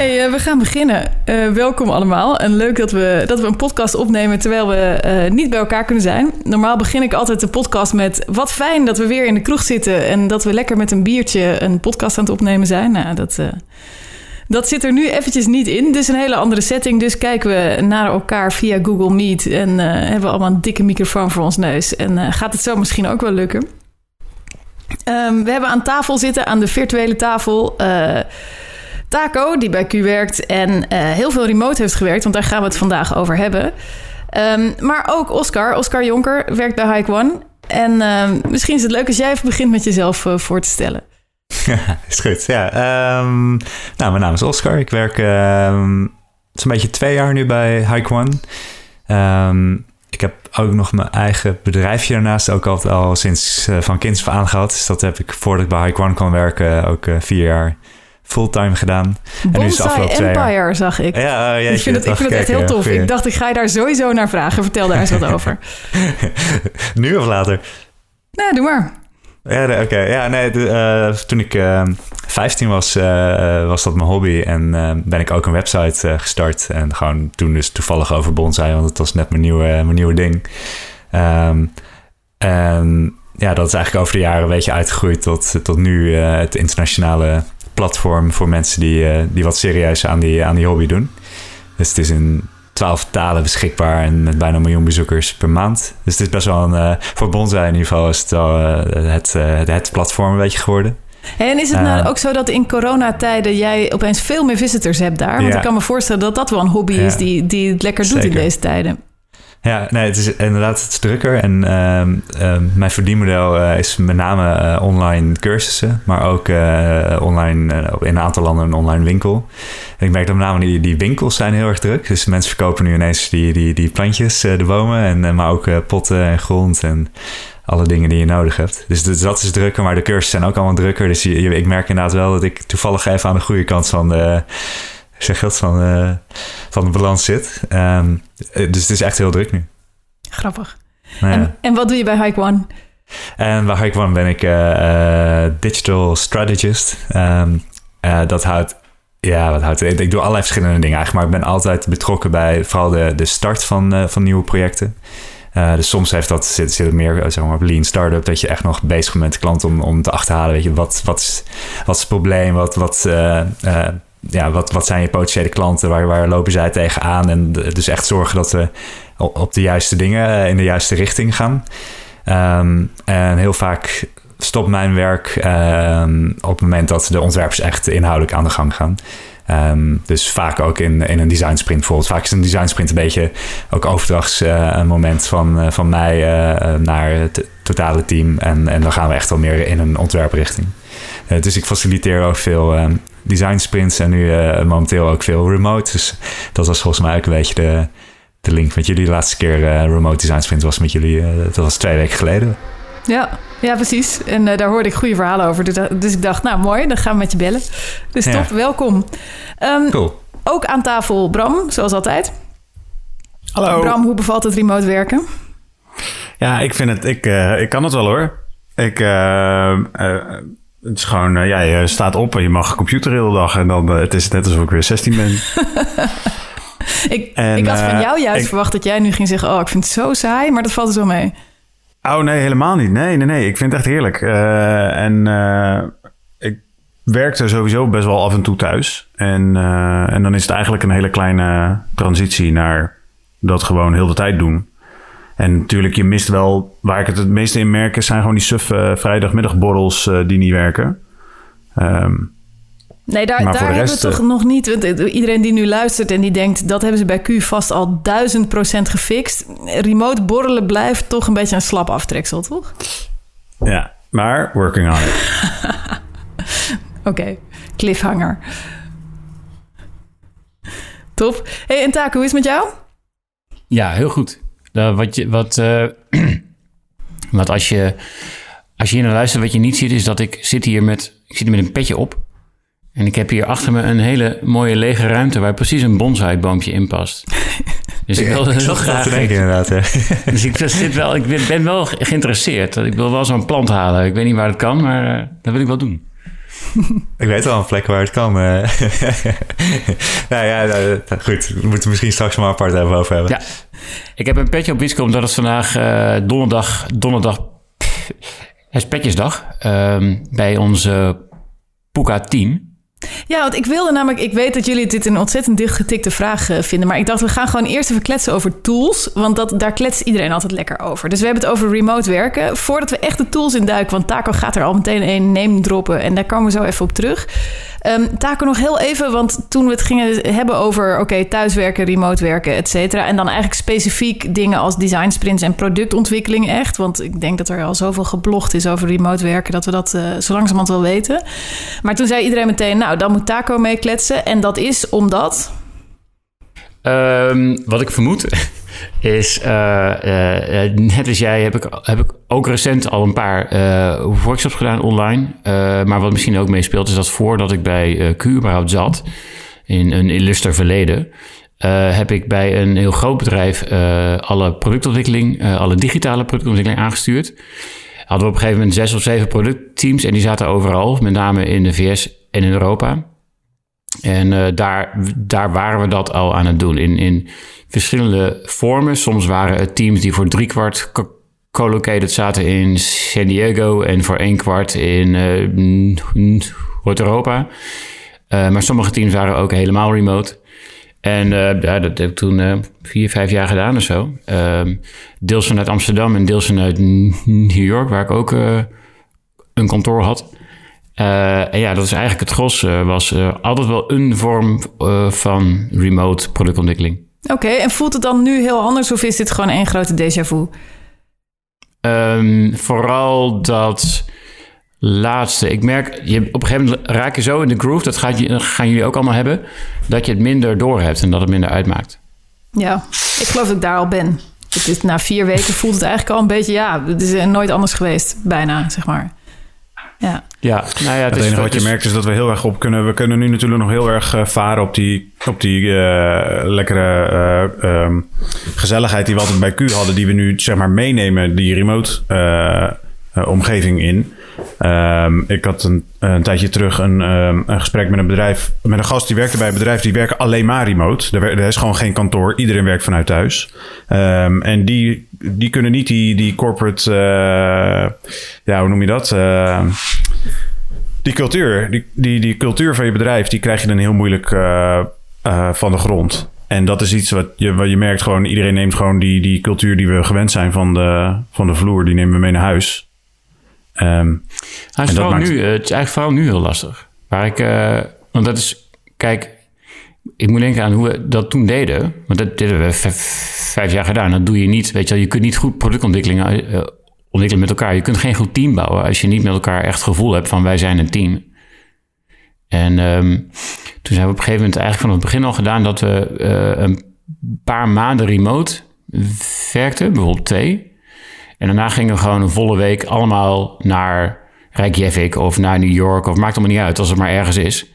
Hey, uh, we gaan beginnen. Uh, welkom allemaal. En leuk dat we, dat we een podcast opnemen terwijl we uh, niet bij elkaar kunnen zijn. Normaal begin ik altijd de podcast met... wat fijn dat we weer in de kroeg zitten... en dat we lekker met een biertje een podcast aan het opnemen zijn. Nou, dat, dat zit er nu eventjes niet in. Dus een hele andere setting. Dus kijken we naar elkaar via Google Meet... en hebben we allemaal een dikke microfoon voor ons neus. En gaat het zo misschien ook wel lukken. Um, we hebben aan tafel zitten, aan de virtuele tafel... Taco, die bij Q werkt en uh, heel veel remote heeft gewerkt, want daar gaan we het vandaag over hebben. Um, maar ook Oscar, Oscar Jonker, werkt bij Hike One. En um, misschien is het leuk als jij even begint met jezelf uh, voor te stellen. is goed, ja. Um, nou, mijn naam is Oscar. Ik werk zo'n beetje twee jaar nu bij Hike One. ik heb ook nog mijn eigen bedrijfje daarnaast, ook altijd al sinds uh, van kinds af aan gehad. Dus dat heb ik voordat ik bij Hike One kon werken ook vier jaar fulltime gedaan. Bonsai en nu is afgelopen Empire, jaar. zag ik. Ja, uh, ik vind het, ik vind het echt heel tof. Ik dacht, ik ga je daar sowieso naar vragen. Vertel daar eens wat over. nu of later? Nee, doe maar. Ja, oké. Ja, nee, uh, toen ik uh, 15 was, uh, was dat mijn hobby. En ben ik ook een website gestart. En gewoon toen dus toevallig over bonsai, want het was net mijn nieuwe, mijn nieuwe ding. Um, en ja, dat is eigenlijk over de jaren een beetje uitgegroeid tot, tot nu het internationale platform voor mensen die, uh, die wat serieus aan die, aan die hobby doen. Dus het is in twaalf talen beschikbaar en met bijna een miljoen bezoekers per maand. Dus het is best wel een, uh, voor Bonsai in ieder geval is het wel uh, het, het, het, platform een beetje geworden. En is het nou ook zo dat in coronatijden jij opeens veel meer visitors hebt daar? Want ik kan me voorstellen dat dat wel een hobby is die, die het lekker doet in deze tijden. Ja, nee, het is inderdaad drukker. En uh, uh, mijn verdienmodel uh, is met name eh, online cursussen, maar ook eh, online in een aantal landen een online winkel. En ik merk dat met name die, die winkels zijn heel erg druk. Dus mensen verkopen nu ineens die, die, die plantjes, de bomen, en, maar ook potten en grond en alle dingen die je nodig hebt. Dus, dat is drukker, maar de cursussen zijn ook allemaal drukker. Dus ik merk inderdaad wel dat ik toevallig even aan de goede kant van de zeg dat, van, uh, van de balans zit. Um, dus het is echt heel druk nu. Grappig. Nou ja. en, en, wat doe je bij Hike One? En bij Hike One ben ik uh, digital strategist. Um, dat houdt ja, wat houdt? Ik doe allerlei verschillende dingen eigenlijk, maar ik ben altijd betrokken bij vooral de, de start van, uh, van nieuwe projecten. Uh, dus soms heeft dat, zit, zit het meer zeg maar, op lean startup, dat je echt nog bezig bent met de klant om, om te achterhalen, weet je, wat, wat, is, wat is het probleem, wat, wat, uh, ja, wat, wat zijn je potentiële klanten? Waar, waar lopen zij tegenaan? En dus echt zorgen dat we op de juiste dingen eh, in de juiste richting gaan. Ehm, en heel vaak stopt mijn werk um, op het moment dat de ontwerpers echt inhoudelijk aan de gang gaan. Um, dus vaak ook in, in een design sprint bijvoorbeeld. Vaak is een design sprint een beetje ook overdrachtsmoment uh, van, uh, van mij naar het totale team. En, en dan gaan we echt wel meer in een ontwerprichting. dus ik faciliteer ook veel design sprints en nu uh, momenteel ook veel remote. Dus dat was volgens mij ook een beetje de, de link met jullie. De laatste keer uh, remote design sprint was met jullie, uh, dat was twee weken geleden. Ja, ja precies. En daar hoorde ik goede verhalen over. Dus, dus, ik dacht, nou mooi, dan gaan we met je bellen. Dus top, welkom. Um, cool. Ook aan tafel Bram, zoals altijd. Hallo. Bram, hoe bevalt het remote werken? Ja, ik vind het, ik, ik kan het wel hoor. Ik, het is gewoon, uh, ja, je staat op en je mag computer de hele dag. En dan, uh, het is net alsof ik weer 16 ben. ik, en, ik had van uh, jou juist ik, verwacht dat jij nu ging zeggen... oh, ik vind het zo saai, maar dat valt er zo mee. Oh, nee, helemaal niet. Nee, nee, nee. Ik vind het echt heerlijk. en ik werkte sowieso best wel af en toe thuis. En, en dan is het eigenlijk een hele kleine transitie naar dat gewoon heel de tijd doen. En natuurlijk, je mist wel, waar ik het het meeste in merk, zijn gewoon die suffe vrijdagmiddagborrels uh, die niet werken. Um, nee, daar, daar hebben rest, we toch uh, nog niet. Iedereen die nu luistert en die denkt, dat hebben ze bij Q vast al duizend procent gefixt. Remote borrelen blijft toch een beetje een slap aftreksel, toch? Ja, maar working on it. Oké, okay. cliffhanger. Top. Hey, en Taco, hoe is het met jou? Ja, heel goed. Uh, wat, je, wat, uh, wat als je, als je hier naar luistert, wat je niet ziet, is dat ik zit hier met, ik zit hier met een petje op. En ik heb hier achter me een hele mooie lege ruimte waar precies een bonsaiboompje in past. Dus ik wil heel graag. Denken, inderdaad. Hè. Dus ik, zit wel, ik ben wel geïnteresseerd. Ik wil wel zo'n plant halen. Ik weet niet waar het kan, maar uh, dat wil ik wel doen. Ik weet wel een plek waar het kan. nou ja, nou, goed. We moeten het misschien straks maar apart even over hebben. Ja. Ik heb een petje op Wietsco omdat het vandaag eh, donderdag, donderdag, het is petjesdag, ehm, bij onze Puka team. Ja, want ik wilde namelijk... Ik weet dat jullie dit een ontzettend dichtgetikte vraag eh, vinden... maar ik dacht, we gaan gewoon eerst even kletsen over tools... want dat, daar kletst iedereen altijd lekker over. Dus we hebben het over remote werken. Voordat we echt de tools induiken... want Taco gaat er al meteen een name droppen... en daar komen we zo even op terug. Ehm Taco nog heel even, want toen we het gingen hebben over... oké, thuiswerken, remote werken, et cetera... en dan eigenlijk specifiek dingen als design sprints en productontwikkeling echt... want ik denk dat er al zoveel geblogd is over remote werken... dat we dat eh, zo langzamerhand wel weten. Maar toen zei iedereen meteen... nou, dan moet Taco mee kletsen. En dat is omdat... Ehm, wat ik vermoed is, eh, eh, eh, net als jij heb ik, heb ik ook recent al een paar workshops gedaan online. Maar wat misschien ook meespeelt is dat voordat ik bij Q zat, in een illuster verleden, heb ik bij een heel groot bedrijf alle productontwikkeling, alle digitale productontwikkeling aangestuurd. Hadden we op een gegeven moment zes of zeven productteams en die zaten overal, met name in de VS en in Europa. En eh, daar, daar waren we dat al aan het doen. In, in verschillende vormen. Soms waren het teams die voor driekwart co- co-located zaten in San Diego en voor een kwart in eh, Noord-Europa. Eh, maar sommige teams waren ook helemaal remote. En dat heb ik toen vier, vijf jaar gedaan of zo. Ehm, deels vanuit Amsterdam en deels vanuit New York, waar ik ook een kantoor had. Eh, en ja, dat is eigenlijk het gros. eh, was eh, altijd wel een vorm van remote productontwikkeling. Oké, en voelt het dan nu heel anders of is dit gewoon één grote déjà vu? Ehm, vooral dat laatste. Ik merk, je, op een gegeven moment raak je zo in de groove, dat gaat gaan jullie ook allemaal hebben, dat je het minder door hebt en dat het minder uitmaakt. Ja, ik geloof dat ik daar al ben. Is, na vier weken voelt het eigenlijk al een beetje... ja, het is nooit anders geweest, bijna, zeg maar. Ja, Ja, nou ja, het, Het is, enige wat je is- merkt is dat we heel erg op kunnen. We kunnen nu natuurlijk nog heel erg eh, varen op die, op die eh, lekkere eh, ehm, gezelligheid die we altijd bij Q hadden. Die we nu zeg maar meenemen, die remote omgeving in. Ehm, ik had een, een tijdje terug een, ehm, een gesprek met een bedrijf. Met een gast die werkte bij een bedrijf. Die werken alleen maar remote. Er, is gewoon geen kantoor. Iedereen werkt vanuit thuis. Ehm, en die, die kunnen niet die, die corporate. eh, ja, hoe noem je dat? Die cultuur, die, die, die cultuur van je bedrijf, die krijg je dan heel moeilijk eh, eh, van de grond. En dat is iets wat je, wat je merkt gewoon, iedereen neemt gewoon die, die cultuur die we gewend zijn van de, van de vloer, die nemen we mee naar huis. Hij is vooral maakt- nu, eh, het is eigenlijk vooral nu heel lastig. Waar ik, eh, want dat is, kijk, ik moet denken aan hoe we dat toen deden. Want dat deden we vijf, jaar gedaan. Dat doe je niet, weet je wel. Je kunt niet goed productontwikkeling eh, ontwikkelen met elkaar. Je kunt geen goed team bouwen als je niet met elkaar echt het gevoel hebt van wij zijn een team. En ehm, toen zijn we op een gegeven moment eigenlijk van het begin al gedaan dat we een paar maanden remote werkten, bijvoorbeeld twee. En daarna gingen we gewoon een volle week allemaal naar Reykjavik of naar New York. Of maakt allemaal niet uit als het maar ergens is.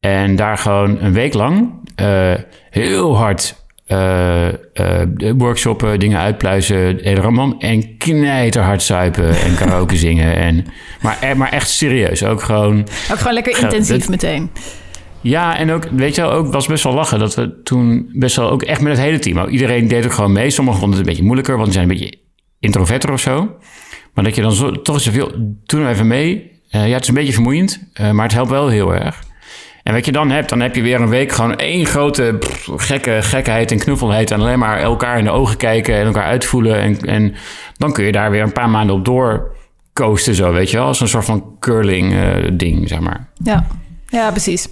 En daar gewoon een week lang eh, heel hard eh, eh, workshoppen, dingen uitpluizen, hele ramam. En knijterhard zuipen en karaoke zingen. En, maar, e- maar echt serieus. Ook gewoon ook gewoon lekker intensief meteen. ja, en ook, weet je wel, ook was best wel lachen dat we toen best wel ook echt met het hele team. Iedereen deed ook gewoon mee. Sommigen vonden het een beetje moeilijker, want die zijn een beetje introverter of zo. Maar dat je dan zo, toch zoveel, doen we even mee. Eh, ja, het is een beetje vermoeiend, eh, maar het helpt wel heel erg. En wat je dan hebt, dan heb je weer een week gewoon één grote gekke gekheid en knuffelheid. En alleen maar elkaar in de ogen kijken en elkaar uitvoelen. En, en dan kun je daar weer een paar maanden op door coasten, zo weet je wel. Als een soort van curling eh, ding, zeg maar. Ja, ja precies.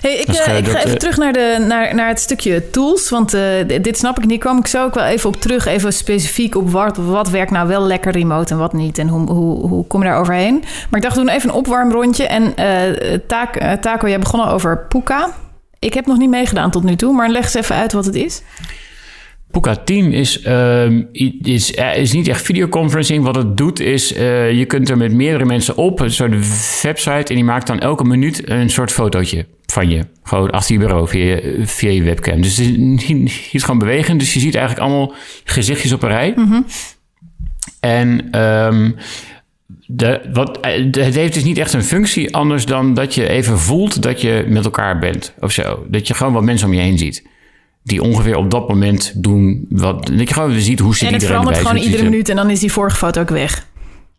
Hey, ik, eh, ik ga even eh, terug naar, de, naar, naar het stukje tools. Want eh, dit snap ik niet. Kwam ik zo ook wel even op terug. Even specifiek op wat, wat werkt nou wel lekker remote en wat niet. En hoe, hoe, hoe kom je daar overheen? Maar ik dacht, doen even een opwarmrondje. En eh, Taco, jij begon al over Puka. Ik heb nog niet meegedaan tot nu toe. Maar leg eens even uit wat het is. Puka Team is, ehm, is, eh, is niet echt videoconferencing. Wat het doet is, eh, je kunt er met meerdere mensen op, een soort website, en die maakt dan elke minuut een soort fotootje van je. Gewoon achter je bureau via, je- via je webcam. Dus het is niet, niet gewoon bewegend. Dus je ziet eigenlijk allemaal gezichtjes op een rij. En ehm, de, wat, eh, het heeft dus niet echt een functie anders dan dat je even voelt dat je met elkaar bent of zo. Dat je gewoon wat mensen om je heen ziet. Die ongeveer op dat moment doen wat. Je gewoon ziet hoe zit En het iedereen verandert erbij. gewoon iedere minuut en dan is die vorige foto ook weg.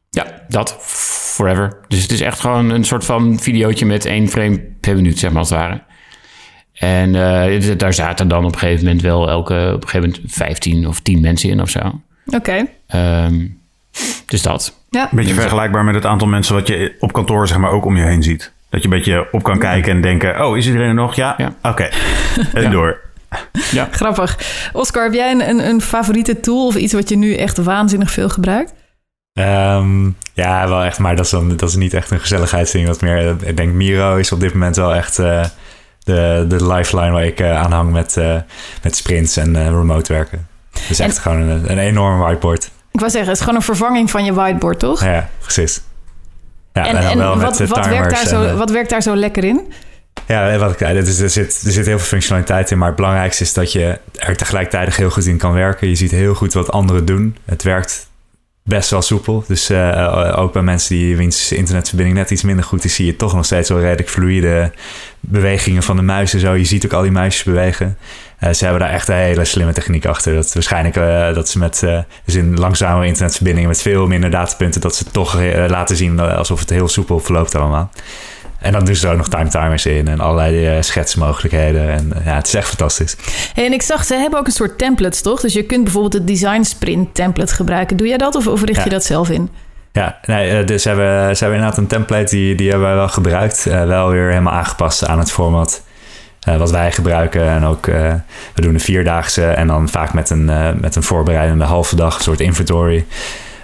Ja, dat forever. Dus het is echt gewoon een soort van videootje met één frame per minuut, zeg maar als het ware. En eh, daar zaten dan op een gegeven moment wel elke, op een gegeven moment 15 of 10 mensen in of zo. Oké. Ehm, dus dat. Ja. Een beetje vergelijkbaar met het aantal mensen wat je op kantoor zeg maar ook om je heen ziet. Dat je een beetje op kan kijken en denken, oh, is iedereen er nog? Ja? Ja. Oké. En door. Ja. Grappig. Oscar, heb jij een, een, een favoriete tool of iets wat je nu echt waanzinnig veel gebruikt? Ehm, ja, wel echt, maar dat is, dan, dat is niet echt een gezelligheidsding. Wat meer, eh, ik denk Miro is op dit moment wel echt eh, de, de lifeline waar ik uh, aan hang met, uh, met sprints en remote werken. Dus echt En- gewoon een, een enorm whiteboard. Ik wou zeggen, het is gewoon een vervanging van je whiteboard, toch? Ja, precies. Ja, en dan en wat, wat, werkt daar zo, en, wat werkt daar zo lekker in? Ja, wat ik zei, er, zit, er zit heel veel functionaliteit in, maar het belangrijkste is dat je er tegelijkertijd heel goed in kan werken. Je ziet heel goed wat anderen doen. Het werkt best wel soepel. Dus eh, ook bij mensen die wiens internetverbinding net iets minder goed is, zie je toch nog steeds wel redelijk fluïde bewegingen van de muis en zo. Je ziet ook al die muisjes bewegen. Eh, ze hebben daar echt een hele slimme techniek achter. Dat waarschijnlijk eh, dat ze met eh, dus in langzame internetverbindingen met veel minder datapunten, dat ze toch eh, laten zien alsof het heel soepel verloopt allemaal. En dan doen ze er ook nog time timers in en allerlei eh, schetsmogelijkheden. En eh, ja, het is echt fantastisch. Hey, en ik zag, ze hebben ook een soort templates, toch? Dus je kunt bijvoorbeeld het design sprint template gebruiken. Doe jij dat of, of richt je dat zelf in? Ja, nee, eh, dus ze hebben, ze hebben inderdaad een template die, die hebben wij wel gebruikt. Wel weer helemaal aangepast aan het format wat wij gebruiken. En ook, we doen een vierdaagse en dan vaak met een, met een voorbereidende halve dag, een soort inventory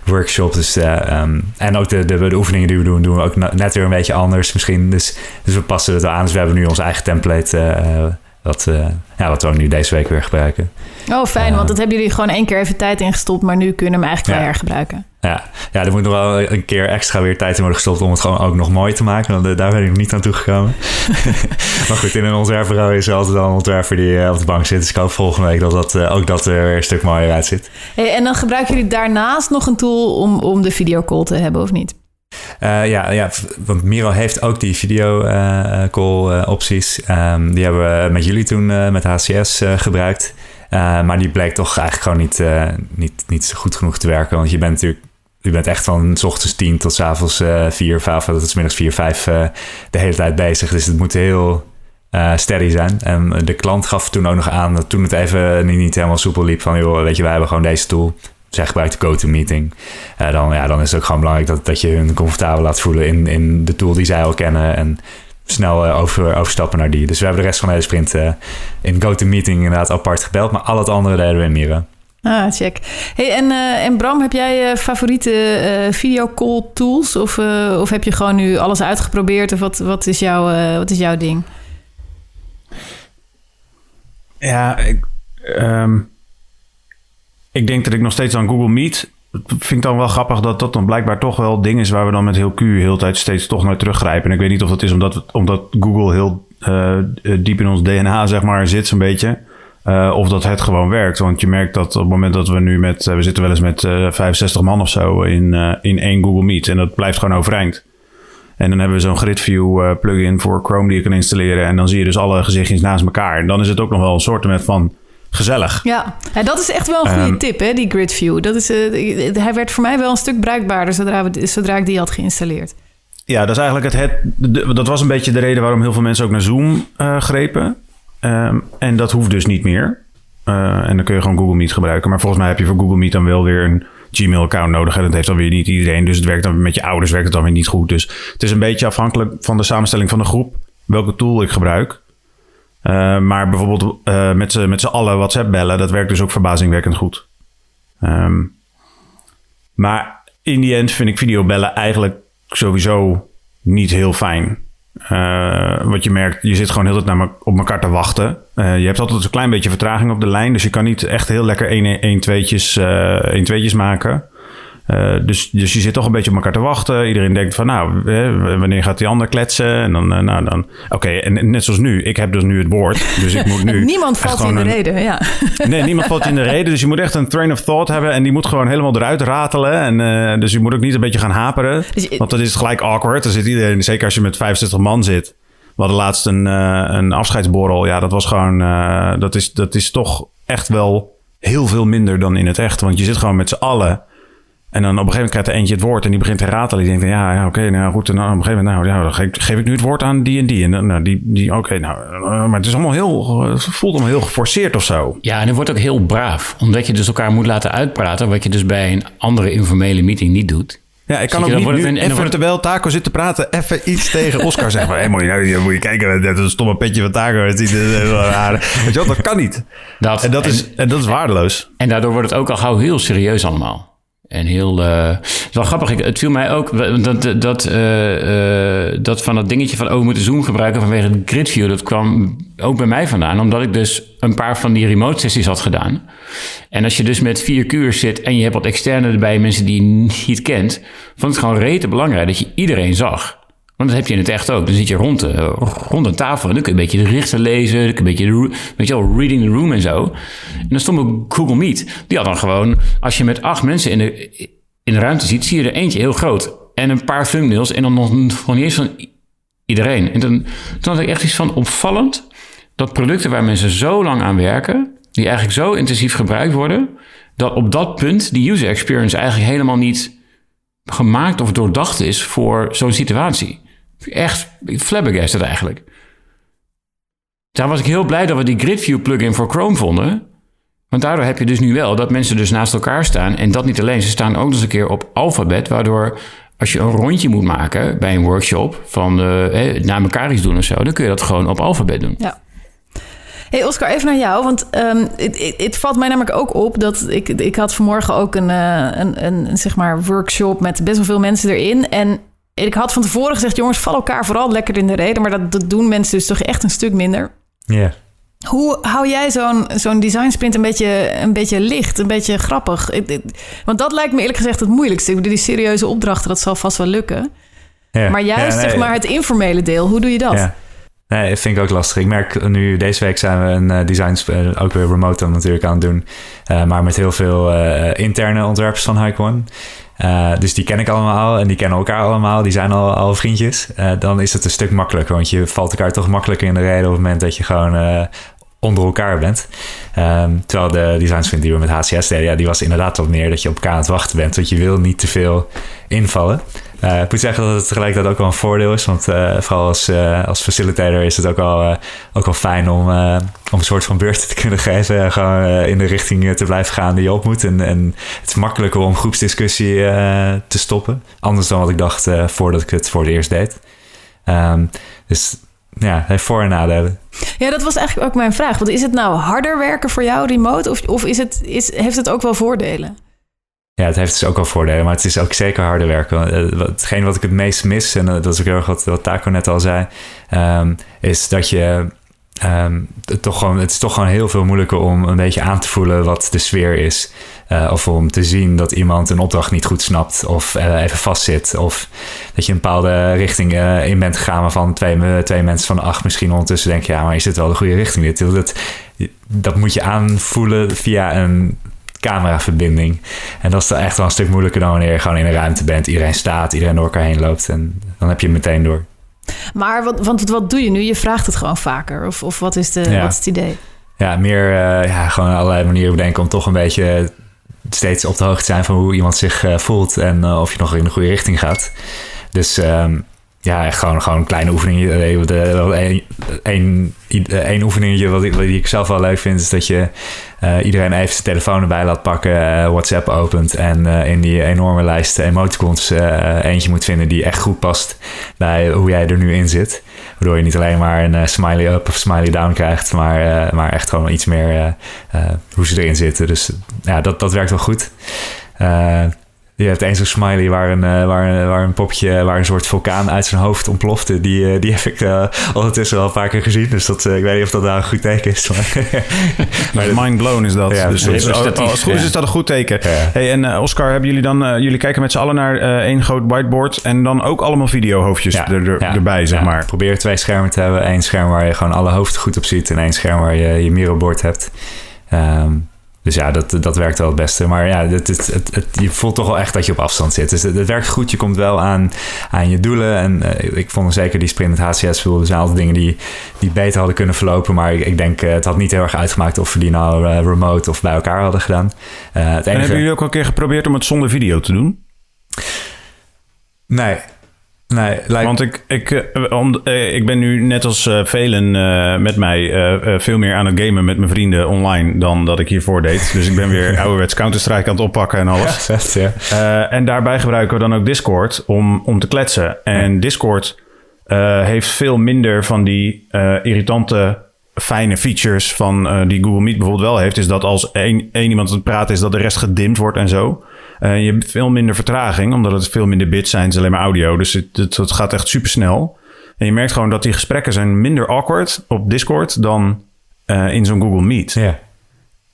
workshop. Dus, eh, ehm, en ook de, de, de oefeningen die we doen, doen we ook net weer een beetje anders misschien. Dus, dus we passen het wel aan. Dus we hebben nu ons eigen template, eh, wat, eh, ja, wat we ook nu deze week weer gebruiken. Oh, fijn, want dat hebben jullie gewoon één keer even tijd ingestopt, maar nu kun je hem eigenlijk wel Ja. hergebruiken. Ja, ja, er moet nog wel een keer extra weer tijd in worden gestopt om het gewoon ook nog mooi te maken. Want eh, daar ben ik nog niet aan toegekomen. maar goed, in een ontwerpbureau is er altijd wel een ontwerper die eh, op de bank zit. Dus ik hoop volgende week dat, dat eh, ook dat er weer een stuk mooier uitziet. Hey, en dan gebruiken jullie daarnaast nog een tool om, om de videocall te hebben, of niet? Ja, ja, want Miro heeft ook die video eh, call eh, opties. Ehm, die hebben we met jullie toen met HCS gebruikt. Maar die bleek toch eigenlijk gewoon niet, niet, niet zo goed genoeg te werken. Want je bent natuurlijk je bent echt van s ochtends tien tot s avonds eh, vier, vijf, tot 's middags vier, vijf eh, de hele tijd bezig. Dus het moet heel eh, steady zijn. En de klant gaf toen ook nog aan dat toen het even niet, niet helemaal soepel liep van joh, weet je, wij hebben gewoon deze tool. Zij gebruikt de GoToMeeting. Dan, ja, dan is het ook gewoon belangrijk dat, dat je hun comfortabel laat voelen in, in de tool die zij al kennen. En snel over, overstappen naar die. Dus we hebben de rest van de sprint in GoToMeeting inderdaad apart gebeld. Maar al het andere deden we in Miro. Ah, check. Hey, en, eh, en Bram, heb jij eh, favoriete eh videocall tools? Of, of heb je gewoon nu alles uitgeprobeerd? Of wat, wat, is, jouw, wat is jouw ding? Ja, ik, ehm, ik denk dat ik nog steeds aan Google Meet. Vind ik dan wel grappig dat dat dan blijkbaar toch wel ding is waar we dan met heel Q heel tijd steeds toch naar teruggrijpen. En ik weet niet of dat is omdat, omdat Google heel diep in ons DNA zeg maar zit zo'n beetje. Eh, of dat het gewoon werkt. Want je merkt dat op het moment dat we nu met... eh, we zitten wel eens met eh 65 man of zo in, eh, in één Google Meet. En dat blijft gewoon overeind. En dan hebben we zo'n GridView eh, plugin voor Chrome die je kan installeren. En dan zie je dus alle gezichtjes naast elkaar. En dan is het ook nog wel een soort van gezellig. Ja, dat is echt wel een goede Ehm, tip, hè, die gridview. Dat is, eh, hij werd voor mij wel een stuk bruikbaarder zodra, we, zodra ik die had geïnstalleerd. Ja, dat is eigenlijk het, het. de- dat was een beetje de reden waarom heel veel mensen ook naar Zoom eh, grepen. Ehm, en dat hoeft dus niet meer. Eh, en dan kun je gewoon Google Meet gebruiken. Maar volgens mij heb je voor Google Meet dan wel weer een Gmail-account nodig. En dat heeft dan weer niet iedereen. Dus het werkt dan met je ouders werkt het dan weer niet goed. Dus het is een beetje afhankelijk van de samenstelling van de groep. Welke tool ik gebruik. Eh, maar bijvoorbeeld eh, met z'n met allen WhatsApp bellen. Dat werkt dus ook verbazingwekkend goed. Ehm, maar in die end vind ik videobellen eigenlijk sowieso niet heel fijn. Eh, wat je merkt, je zit gewoon heel tijd op elkaar te wachten. Eh, je hebt altijd een klein beetje vertraging op de lijn. Dus je kan niet echt heel lekker 1 1 tweetjes, eh 1 tweetjes maken. Eh, dus, dus je zit toch een beetje op elkaar te wachten. Iedereen denkt van, nou, hè, wanneer gaat die ander kletsen? En dan, eh, nou, dan... Oké, en net zoals nu. Ik heb dus nu het woord. Dus ik moet nu... Niemand valt in de een- reden, ja. Nee, niemand valt in de reden. Dus je moet echt een train of thought hebben. En die moet gewoon helemaal eruit ratelen. En, eh, dus je moet ook niet een beetje gaan haperen. Dus je- want dat is gelijk awkward. Dan zit iedereen, zeker als je met 65 man zit. We hadden laatst een, een afscheidsborrel. Ja, dat was gewoon... dat, is, dat is toch echt wel heel veel minder dan in het echt. Want je zit gewoon met z'n allen. En dan op een gegeven moment krijgt er eentje het woord en die begint te ratelen. Die denkt, van, ja, ja oké, nou goed. En dan op een gegeven moment, nou ja, dan geef, geef ik nu het woord aan die en die. En dan, nou, die, die oké, nou, eh, maar het is allemaal heel, het voelt allemaal heel geforceerd of zo. Ja, en het wordt ook heel braaf. Omdat je dus elkaar moet laten uitpraten. Wat je dus bij een andere informele meeting niet doet. Ja, ik kan ook niet nu een- dan even, wordt terwijl Taco zit te praten, even iets tegen Oscar zeggen. Van, hé, moet, je, nou, moet je kijken, dat is een stomme petje van Taco. Het raar. Weet je wel, dat kan niet. Dat, En dat is, en dat is waardeloos. En daardoor wordt het ook al gauw heel serieus allemaal. En heel. eh, het wel grappig. Het viel mij ook. Dat, dat, eh, dat van dat dingetje van. Oh, we moeten Zoom gebruiken vanwege de gridview. Dat kwam ook bij mij vandaan. Omdat ik dus een paar van die remote sessies had gedaan. En als je dus met vier kuurs zit. en je hebt wat externe erbij, mensen die je niet kent. vond het gewoon rete belangrijk dat je iedereen zag. Want dat heb je in het echt ook. Dan zit je rond, de, rond een tafel en dan kun je een beetje de richten lezen. Dan kun je een beetje, de, weet je wel, reading the room en zo. En dan stond ook Google Meet. Die had dan gewoon, als je met acht mensen in de, in de ruimte ziet, zie je er eentje heel groot. En een paar thumbnails en dan nog, nog niet eens van iedereen. En dan, toen had ik echt iets van opvallend dat producten waar mensen zo lang aan werken, die eigenlijk zo intensief gebruikt worden, dat op dat punt die user experience eigenlijk helemaal niet gemaakt of doordacht is voor zo'n situatie. Echt flabbergasted eigenlijk. Daar was ik heel blij dat we die GridView plugin voor Chrome vonden. Want daardoor heb je dus nu wel dat mensen dus naast elkaar staan. En dat niet alleen, ze staan ook nog eens een keer op alfabet. Waardoor als je een rondje moet maken bij een workshop van hè, naar elkaar iets doen of zo, dan kun je dat gewoon op alfabet doen. Ja. Hey Oscar, even naar jou. Want ehm, het, valt mij namelijk ook op dat ik, ik had vanmorgen ook een, eh, een, een, zeg maar workshop met best wel veel mensen erin. En ik had van tevoren gezegd, jongens, val elkaar vooral lekker in de reden. Maar dat, dat doen mensen dus toch echt een stuk minder. Ja. Hoe hou jij zo'n zo'n design sprint een beetje, een beetje licht, een beetje grappig? Want dat lijkt me eerlijk gezegd het moeilijkste. Ik bedoel, Die serieuze opdrachten, dat zal vast wel lukken. Ja. Maar juist Ja, nee, zeg maar het informele deel, hoe doe je dat? Ja. Nee, dat vind ik ook lastig. Ik merk nu, deze week zijn we een eh, design, eh, ook weer remote dan natuurlijk aan het doen. Eh, maar met heel veel interne ontwerpers van Hike One. Eh, dus die ken ik allemaal en die kennen elkaar allemaal. Die zijn al, al vriendjes. Eh, dan is het een stuk makkelijker, want je valt elkaar toch makkelijker in de reden op het moment dat je gewoon eh, onder elkaar bent. Ehm, terwijl de design sprint die we met HCS deden, ja, die was inderdaad wat meer dat je op elkaar aan het wachten bent. Want je wil niet te veel invallen. Eh, ik moet zeggen dat het tegelijkertijd ook wel een voordeel is. Want eh, vooral als, eh, als facilitator is het ook wel, ook fijn om, een soort van beurt te kunnen geven. Gewoon in de richting te blijven gaan die je op moet. En, en het is makkelijker om groepsdiscussie te stoppen. Anders dan wat ik dacht voordat ik het voor het eerst deed. Ehm, dus ja, heeft voor- en nadelen. Ja, dat was eigenlijk ook mijn vraag. Want is het nou harder werken voor jou remote? Of, of is het, is, heeft het ook wel voordelen? Ja, het heeft dus ook wel voordelen, maar het is ook zeker harder werken. Eh, Hetgeen wat ik het meest mis, en eh, dat is ook heel erg wat, wat Taco net al zei, ehm, is dat je ehm, het, toch gewoon, het is toch gewoon heel veel moeilijker om een beetje aan te voelen wat de sfeer is. Eh, of om te zien dat iemand een opdracht niet goed snapt of eh, even vastzit. Of dat je een bepaalde richting in bent gegaan waarvan twee, twee mensen van acht misschien ondertussen denken... ja, maar is dit wel de goede richting? Dit, dat, dat moet je aanvoelen via een cameraverbinding. En dat is dan echt wel een stuk moeilijker dan wanneer je gewoon in een ruimte bent. Iedereen staat, iedereen door elkaar heen loopt en dan heb je het meteen door. Maar wat, want wat doe je nu? Je vraagt het gewoon vaker. Of, of wat, is de, Ja. wat is het idee? Ja, meer eh, ja, gewoon allerlei manieren bedenken om toch een beetje steeds op de hoogte te zijn van hoe iemand zich eh, voelt en eh, of je nog in de goede richting gaat. Dus ehm, ja, echt gewoon, gewoon een kleine oefening. Eén één oefeningetje wat ik, wat ik zelf wel leuk vind, is dat je eh, iedereen even zijn telefoon erbij laat pakken, eh, WhatsApp opent en eh, in die enorme lijst emoticons eh, eentje moet vinden die echt goed past bij hoe jij er nu in zit. Waardoor je niet alleen maar een eh, smiley up of smiley down krijgt, maar, eh, maar echt gewoon iets meer eh, eh, hoe ze erin zitten. Dus ja, dat, dat werkt wel goed. Eh, je hebt eens een smiley waar een, uh, waar, een, waar een popje, waar een soort vulkaan uit zijn hoofd ontplofte. Die, uh, die heb ik uh, ondertussen al een paar keer gezien. Dus dat, ik weet niet of dat nou een goed teken is. Maar, maar mind blown is dat. Ja, dus dat is, als het goed is, is dat een goed teken. Ja. Hey, en Oscar, hebben jullie dan, jullie kijken met z'n allen naar één groot whiteboard en dan ook allemaal videohoofdjes Ja, er, er- erbij, zeg maar. Probeer twee schermen te hebben. Eén scherm waar je gewoon alle hoofden goed op ziet. En één scherm waar je je mirrorbord hebt. Ehm, dus ja, dat, dat werkt wel het beste. Maar ja, het, het, het, het- je voelt toch wel echt dat je op afstand zit. Dus het, werkt goed. Je komt wel aan, aan je doelen. En eh, ik vond zeker die sprint met HCS. Er zijn altijd dingen die, die beter hadden kunnen verlopen. Maar ik, ik denk, eh, het had niet heel erg uitgemaakt of we die nou eh, remote of bij elkaar hadden gedaan. Het En hebben jullie ook al een keer geprobeerd om het zonder video te doen? Nee. Nee, lijkt... Want ik, ik, eh, om, eh, ik ben nu net als eh, velen met mij veel meer aan het gamen met mijn vrienden online dan dat ik hiervoor deed. Dus ik ben weer ouderwets Counter-Strike aan het oppakken en Ja, alles. vet, ja. Eh, en daarbij gebruiken we dan ook Discord om, om te kletsen. En Discord heeft veel minder van die irritante, fijne features van die Google Meet bijvoorbeeld wel heeft. Is dat als één, één iemand aan het praten is, dat de rest gedimd wordt en zo. Eh, je hebt veel minder vertraging, omdat het veel minder bits zijn. Het is alleen maar audio, dus het, het, het gaat echt super snel. En je merkt gewoon dat die gesprekken zijn minder awkward op Discord dan eh, in zo'n Google Meet. Ja.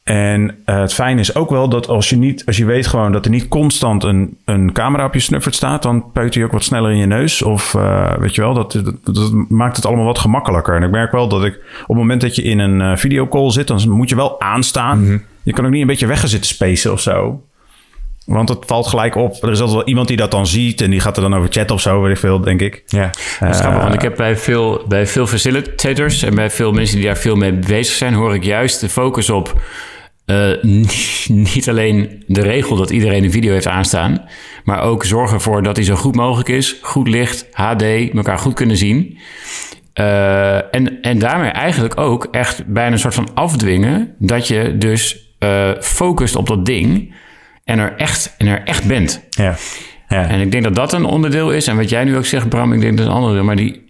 En eh, het fijne is ook wel dat als je, niet, als je weet gewoon dat er niet constant een, een camera op je snuffert staat, dan peut hij ook wat sneller in je neus. Of weet je wel, dat, dat, dat maakt het allemaal wat gemakkelijker. En ik merk wel dat ik op het moment dat je in een videocall zit, dan moet je wel aanstaan. Je kan ook niet een beetje weggezitten spacen of zo. Want het valt gelijk op. Er is altijd wel iemand die dat dan ziet en die gaat er dan over chatten of zo, weet ik veel, denk ik. Ja. Dat is grappig, want ik heb bij veel, bij veel facilitators en bij veel mensen die daar veel mee bezig zijn, hoor ik juist de focus op eh, niet, niet alleen de regel dat iedereen een video heeft aanstaan, maar ook zorgen ervoor dat die zo goed mogelijk is, goed licht, HD, elkaar goed kunnen zien. Eh, en, en daarmee eigenlijk ook echt bijna een soort van afdwingen dat je dus eh, focust op dat ding en er echt, en er echt bent. Ja. Ja. En ik denk dat dat een onderdeel is. En wat jij nu ook zegt, Bram, ik denk dat is een ander onderdeel. Maar die,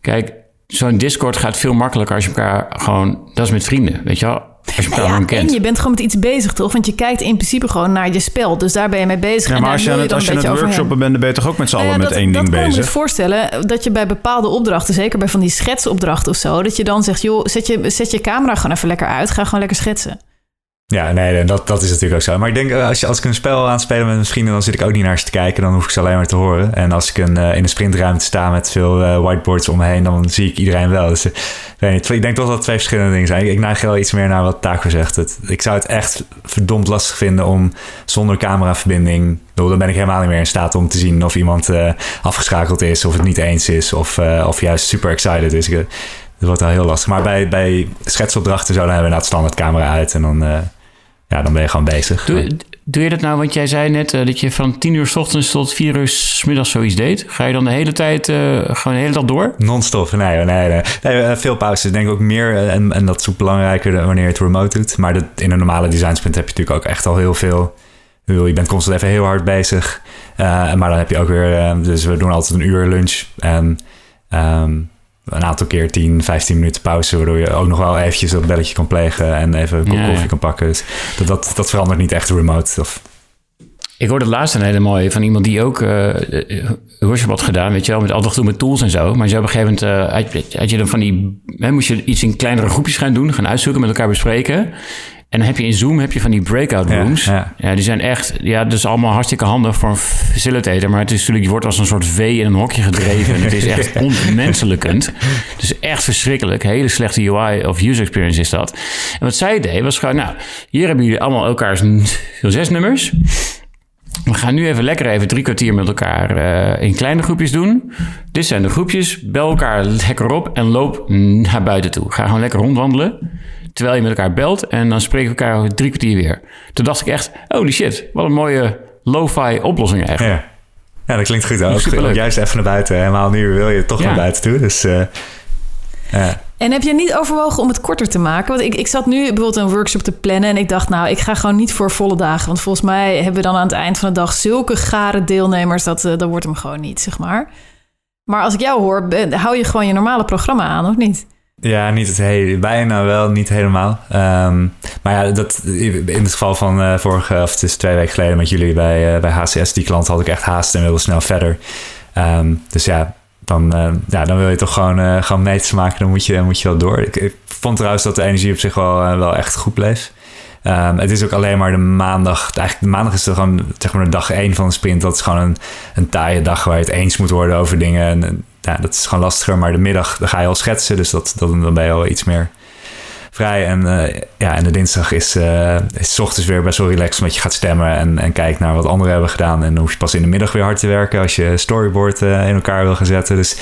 kijk, zo'n Discord gaat veel makkelijker als je elkaar gewoon, dat is met vrienden, weet je wel? Als je elkaar Ja, gewoon en kent. je bent gewoon met iets bezig, toch? Want je kijkt in principe gewoon naar je spel. Dus daar ben je mee bezig. Ja, en maar daar als je aan het, als je een aan het workshoppen bent, dan ben je toch ook met z'n Nou allen ja, met dat, één dat ding kan ik me bezig. voorstellen dat je bij bepaalde opdrachten, zeker bij van die schetsopdrachten of zo, dat je dan zegt, joh, zet je, zet je camera gewoon even lekker uit, ga gewoon lekker schetsen. Ja, nee, dat, dat is natuurlijk ook zo. Maar ik denk, eh, als, je, als ik een spel aan het spelen mijn vrienden, dan zit ik ook niet naar ze te kijken. Dan hoef ik ze alleen maar te horen. En als ik een, eh, in een sprintruimte sta met veel eh, whiteboards om me heen, dan zie ik iedereen wel. Dus weet niet, ik denk toch dat het twee verschillende dingen zijn. Ik, neig wel iets meer naar wat Taco zegt. Ik zou het echt verdomd lastig vinden om zonder cameraverbinding... Dan ben ik helemaal niet meer in staat om te zien of iemand afgeschakeld is, of het niet eens is, of, of juist super excited is. Dat wordt wel heel lastig. Maar bij, bij schetsopdrachten hebben we inderdaad standaard camera uit en dan... ja, dan ben je gewoon bezig. Doe, doe je dat nou, want jij zei net eh, dat je van 10 uur s ochtends tot 4 uur s middags zoiets deed. Ga je dan de hele tijd, eh, gewoon de hele dag door? Non-stop, nee, nee, nee. nee eh, veel pauzes. Ik denk ook meer, en, en dat is ook belangrijker wanneer je het remote doet. Maar dat, in een normale design sprint heb je natuurlijk ook echt al heel veel. Ik Je bent constant even heel hard bezig. Maar dan heb je ook weer, dus we doen altijd een uur lunch. En ehm, een aantal keer 10, 15 minuten pauze. Waardoor je ook nog wel eventjes dat belletje kan plegen en even een kop Ja, ja. koffie kan pakken. Dus dat, dat, dat verandert niet echt remote. Of, Ik hoorde laatst een hele mooie van iemand die ook eh, eh, workshop had gedaan, weet je wel, met altijd doen met tools en zo. Maar zo op een gegeven moment eh, had, je- had je dan van die, hè, moest je iets in kleinere groepjes gaan doen, gaan uitzoeken, met elkaar bespreken. En dan heb je in Zoom heb je van die breakout rooms. ja. Ja, die zijn echt, ja, dat is allemaal hartstikke handig voor een facilitator. Maar het is natuurlijk, je wordt als een soort vee in een hokje gedreven. en het is echt onmenselijkend. Het is echt verschrikkelijk. Hele slechte UI of user experience is dat. En wat zij deed was gewoon, nou, hier hebben jullie allemaal elkaars zes nummers. We gaan nu even lekker even drie kwartier met elkaar eh, in kleine groepjes doen. Dit zijn de groepjes. Bel elkaar lekker op en loop naar buiten toe. Ga gewoon lekker rondwandelen. Terwijl je met elkaar belt. En dan spreken we elkaar over drie kwartier weer. Toen dacht ik echt, holy shit. Wat een mooie lo-fi oplossing eigenlijk. ja. ja, dat klinkt goed. Ook, juist even naar buiten. Helemaal nu wil je toch Ja. naar buiten toe. Dus eh, ja. En heb je niet overwogen om het korter te maken? Want ik, ik zat nu bijvoorbeeld een workshop te plannen en ik dacht, nou, ik ga gewoon niet voor volle dagen. Want volgens mij hebben we dan aan het eind van de dag zulke gare deelnemers, dat, eh, dat wordt hem gewoon niet, zeg maar. Maar als ik jou hoor, ben- hou je gewoon je normale programma aan, of niet? Ja, niet het hele, bijna wel, niet helemaal. Ehm, maar ja, dat, in het geval van uh, vorige, of het is twee weken geleden met jullie bij, uh, bij HCS, die klant had ik echt haast en wilde snel verder. Um, dus ja, dan, uh, ja, dan wil je toch gewoon, gewoon meters maken, dan moet je, moet je wel door. Ik, vond trouwens dat de energie op zich wel, wel echt goed bleef. Um, het is ook alleen maar de maandag. Eigenlijk de maandag is er gewoon zeg maar de dag één van de sprint. Dat is gewoon een, een taaie dag waar je het eens moet worden over dingen. En, ja, dat is gewoon lastiger. Maar de middag dan ga je al schetsen. Dus dat, dat, dan ben je al iets meer vrij. En, uh, ja, en de dinsdag is, uh, is ochtends weer best wel relaxed. Omdat je gaat stemmen en, en kijkt naar wat anderen hebben gedaan. En dan hoef je pas in de middag weer hard te werken. Als je storyboard uh, in elkaar wil gaan zetten. Dus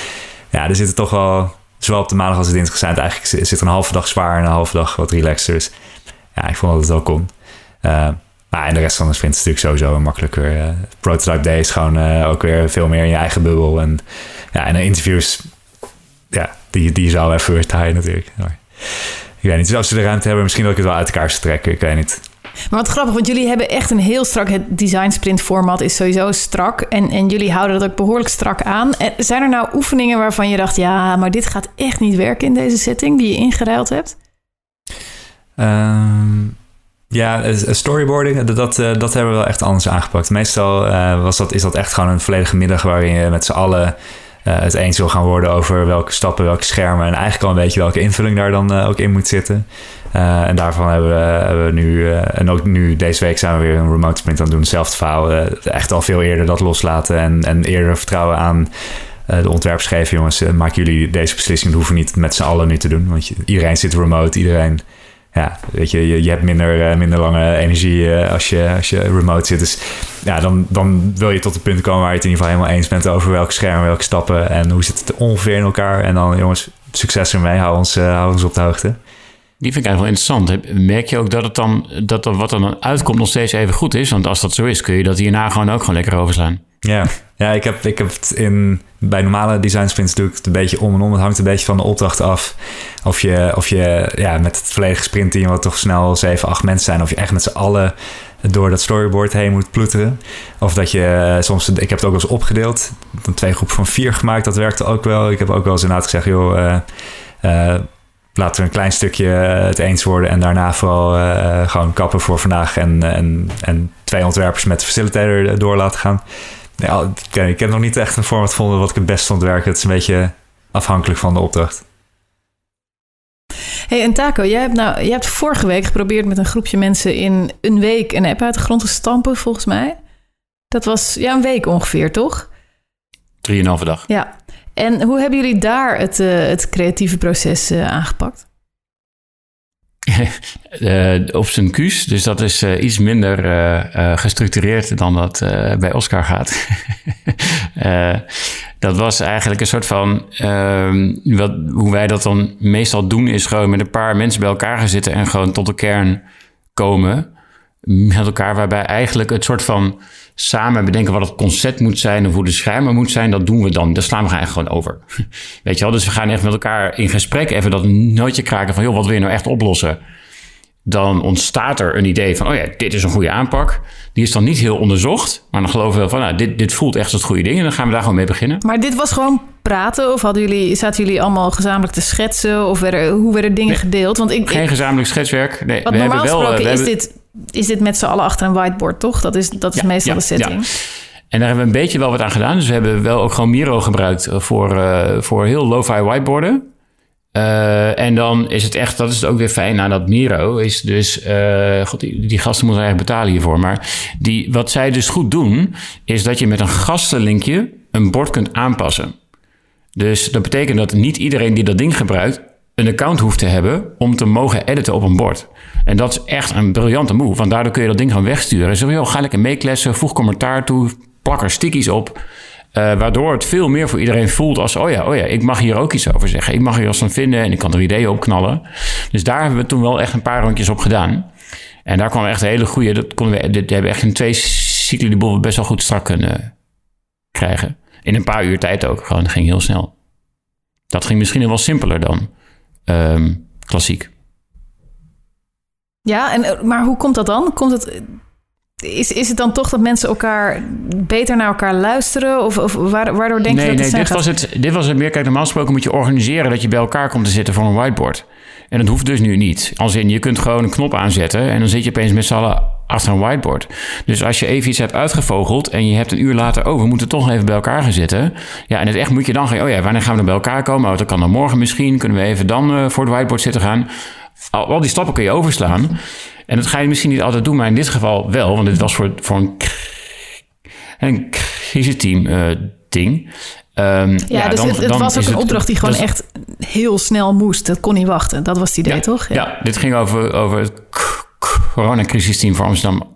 ja, er zitten toch wel... Zowel op de maandag als de dinsdag zijn het eigenlijk zit een halve dag zwaar en een halve dag wat relaxer. Dus ja, ik vond dat het wel kon. Maar en de rest van de sprint natuurlijk sowieso makkelijker. Prototype day is gewoon ook weer veel meer in je eigen bubbel. En, ja, en de interviews, ja, die, die zou even weer taaien natuurlijk. Maar, ik weet niet, dus als ze de ruimte hebben, misschien dat ik het wel uit elkaar zou trekken. Ik weet niet. Maar wat grappig, want jullie hebben echt een heel strak... Het design sprint format is sowieso strak. En, en jullie houden dat ook behoorlijk strak aan. En zijn er nou oefeningen waarvan je dacht... ja, maar dit gaat echt niet werken in deze setting... die je ingeruild hebt? Um, ja, storyboarding, dat, dat, eh, dat hebben we wel echt anders aangepakt. Meestal uh, was dat, is dat echt gewoon een volledige middag waarin je met z'n allen uh, het eens wil gaan worden over welke stappen, welke schermen en eigenlijk al een beetje welke invulling daar dan ook in moet zitten. en daarvan hebben we, hebben we nu, en ook nu deze week zijn we weer een remote sprint aan het doen, hetzelfde verhaal. echt al veel eerder dat loslaten en, en eerder vertrouwen aan de ontwerpers geven, jongens, maken jullie deze beslissing, dat hoeven niet met z'n allen nu te doen. Want iedereen zit remote, iedereen ja, weet je, je, hebt minder, uh, minder lange energie uh, als, je, als je remote zit. Dus ja, dan, dan wil je tot het punt komen waar je het in ieder geval helemaal eens bent over welke schermen, welke stappen en hoe zit het ongeveer in elkaar. En dan, jongens, succes ermee, hou ons, uh, hou ons op de hoogte. Die vind ik eigenlijk wel interessant. Merk je ook dat, het dan, dat er wat er dan uitkomt nog steeds even goed is? Want als dat zo is, kun je dat hierna gewoon ook gewoon lekker overslaan. Ja, ja ik, heb, ik heb het in, bij normale design sprints doe ik het een beetje om en om. Het hangt een beetje van de opdracht af. Of je, of je ja, met het volledige sprintteam, wat toch snel 7, 8 mensen zijn, of je echt met z'n allen door dat storyboard heen moet ploeteren. Of dat je eh, soms, ik heb het ook wel eens opgedeeld, dan twee groepen van vier gemaakt, dat werkte ook wel. Ik heb ook wel eens inderdaad gezegd, joh, uh, laten we een klein stukje het eens worden en daarna vooral uh, gewoon kappen voor vandaag en, en, en twee ontwerpers met de facilitator door laten gaan. Ja, ik heb nog niet echt een format gevonden wat ik het best vond werken. Het is een beetje afhankelijk van de opdracht. Hey, en Taco, jij hebt, nou, jij hebt vorige week geprobeerd met een groepje mensen in een week een app uit de grond te stampen, volgens mij. Dat was ja, een week ongeveer, toch? Drieënhalve dag. Ja. En hoe hebben jullie daar het, uh, het creatieve proces uh, aangepakt? uh, op zijn kuus. Dus dat is iets minder gestructureerd dan dat bij Oscar gaat. dat was eigenlijk een soort van. Ehm, wat, hoe wij dat dan meestal doen, is gewoon met een paar mensen bij elkaar gaan zitten en gewoon tot de kern komen. Met elkaar, waarbij eigenlijk het soort van samen bedenken wat het concept moet zijn of hoe de schermen moet zijn, dat doen we dan. Dat slaan we eigenlijk gewoon over. Weet je wel? Dus we gaan echt met elkaar in gesprek even dat nootje kraken van, joh, wat wil je nou echt oplossen? Dan ontstaat er een idee van, oh ja, dit is een goede aanpak. Die is dan niet heel onderzocht, maar dan geloven we van, nou, dit, dit voelt echt als het goede ding en dan gaan we daar gewoon mee beginnen. Maar dit was gewoon praten of hadden jullie, zaten jullie allemaal gezamenlijk te schetsen of werden, hoe werden dingen gedeeld? Want ik, Geen ik, gezamenlijk schetswerk. Nee, we hebben wel, we is hebben, dit is dit met z'n allen achter een whiteboard, toch? Dat is, dat is ja, meestal ja, de setting. En daar hebben we een beetje wel wat aan gedaan. Dus we hebben wel ook gewoon Miro gebruikt voor, uh, voor heel lo-fi whiteboarden. Uh, en dan is het echt, dat is het ook weer fijn aan dat Miro, is dus, uh, god, die, die, gasten moeten eigenlijk betalen hiervoor. Maar die, wat zij dus goed doen, is dat je met een gastenlinkje een bord kunt aanpassen. Dus dat betekent dat niet iedereen die dat ding gebruikt, een account hoeft te hebben om te mogen editen op een bord. En dat is echt een briljante move, want daardoor kun je dat ding gewoon wegsturen. Zo, joh, ga lekker meeklessen, voeg commentaar toe, plak er stickies op. Uh, waardoor het veel meer voor iedereen voelt als: oh ja, oh ja, ik mag hier ook iets over zeggen. Ik mag hier wat van vinden en ik kan er ideeën op knallen. Dus daar hebben we toen wel echt een paar rondjes op gedaan. En daar kwam echt een hele goede. Dat konden we, dit hebben echt in twee cycli de boel best wel goed strak kunnen krijgen. In een paar uur tijd ook. Gewoon, ging heel snel. Dat ging misschien wel simpeler dan um, klassiek. Ja, en, maar hoe komt dat dan? Komt het, is, is het dan toch dat mensen elkaar beter naar elkaar luisteren? Of, of waardoor denk nee, je dat nee, dit was het, dit was het meer. Kijk, normaal gesproken moet je organiseren dat je bij elkaar komt te zitten voor een whiteboard. En dat hoeft dus nu niet. Als in, je kunt gewoon een knop aanzetten en dan zit je opeens met z'n allen achter een whiteboard. Dus als je even iets hebt uitgevogeld en je hebt een uur later, oh, we moeten toch even bij elkaar gaan zitten. Ja, en het echt moet je dan gaan, oh ja, wanneer gaan we dan bij elkaar komen? Oh, dat kan dan morgen misschien. Kunnen we even dan uh, voor het whiteboard zitten gaan? Al, al, die stappen kun je overslaan. En dat ga je misschien niet altijd doen, maar in dit geval wel, want dit was voor, voor een, een crisisteam uh, ding. Um, ja, ja, dus dan, het, het dan was ook een opdracht die gewoon echt heel snel moest. Dat kon niet wachten. Dat was het idee, ja, toch? Ja. ja. dit ging over, over het coronacrisisteam voor Amsterdam.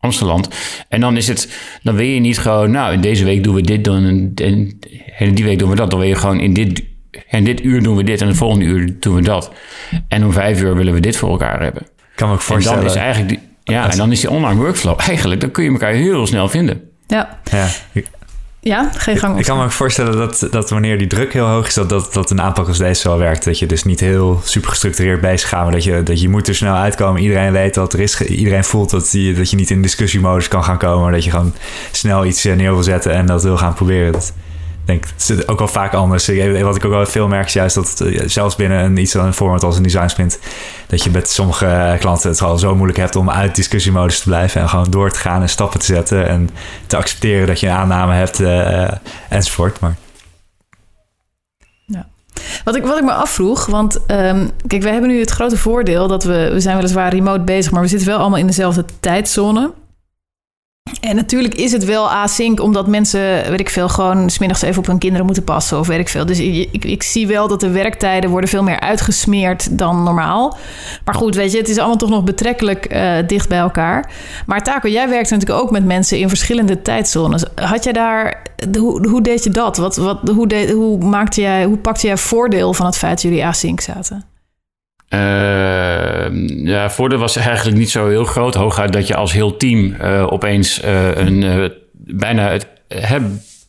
Amsterdam. En dan is het, dan wil je niet gewoon, nou, in deze week doen we dit, dan en, en, en die week doen we dat. Dan wil je gewoon in dit, en dit uur doen we dit en het volgende uur doen we dat. En om vijf uur willen we dit voor elkaar hebben. Kan me ook voorstellen. En dan is eigenlijk, die, ja, en dan is die online workflow eigenlijk, dan kun je elkaar heel snel vinden. Ja. ja. Ja, geen gang Ik kan me ook voorstellen dat, dat wanneer die druk heel hoog is, dat, dat, dat een aanpak als deze wel werkt. Dat je dus niet heel super gestructureerd bezig gaat, maar dat je, dat je moet er snel uitkomen. Iedereen weet dat er is, iedereen voelt dat je, dat je niet in discussiemodus kan gaan komen, maar dat je gewoon snel iets neer wil zetten en dat wil gaan proberen. Dat, denk, het ook wel vaak anders. Wat ik ook wel veel merk is juist dat eh, zelfs binnen een, iets een format als een design sprint, dat je met sommige eh, klanten het al zo moeilijk hebt om uit discussiemodus te blijven en gewoon door te gaan en stappen te zetten en te accepteren dat je een aanname hebt uh, enzovoort. Maar. Wat ik, wat ik me afvroeg, want um, kijk, we hebben nu het grote voordeel dat we, we zijn weliswaar remote bezig, maar we zitten wel allemaal in dezelfde tijdzone. En natuurlijk is het wel async, omdat mensen, weet ik veel, gewoon smiddags even op hun kinderen moeten passen of weet veel. Dus ik, ik, zie wel dat de werktijden worden veel meer uitgesmeerd dan normaal. Maar goed, weet je, het is allemaal toch nog betrekkelijk uh, dicht bij elkaar. Maar Taco, jij werkt natuurlijk ook met mensen in verschillende tijdzones. Had jij daar, hoe, hoe deed je dat? Wat, wat, hoe, hoe, maakte jij, hoe pakte jij voordeel van het feit dat jullie async zaten? Uh, ja, voordeel was eigenlijk niet zo heel groot. Hooguit dat je als heel team uh, opeens uh, een, bijna, het,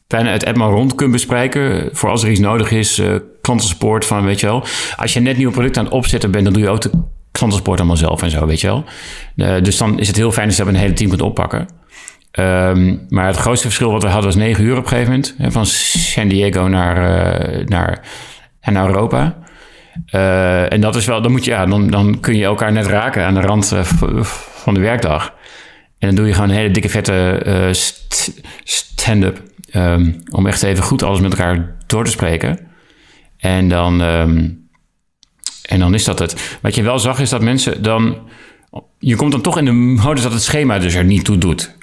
bijna het app rond kunt bespreken. Voor als er iets nodig is, klantensupport van, weet je wel. Als je net nieuw product aan het opzetten bent, dan doe je ook de klantensupport allemaal zelf en zo, weet je wel. dus dan is het heel fijn als je dat een hele team kunt oppakken. Um, maar het grootste verschil wat we hadden was 9 uur op een gegeven moment. Van San Diego naar, naar, naar Europa. Uh, en dat is wel, dan, moet je, ja, dan, dan kun je elkaar net raken aan de rand uh, van de werkdag. En dan doe je gewoon een hele dikke vette uh, stand-up. Um, om echt even goed alles met elkaar door te spreken. En dan, um, en dan is dat het. Wat je wel zag is dat mensen dan. Je komt dan toch in de modus dat het schema dus er niet toe doet.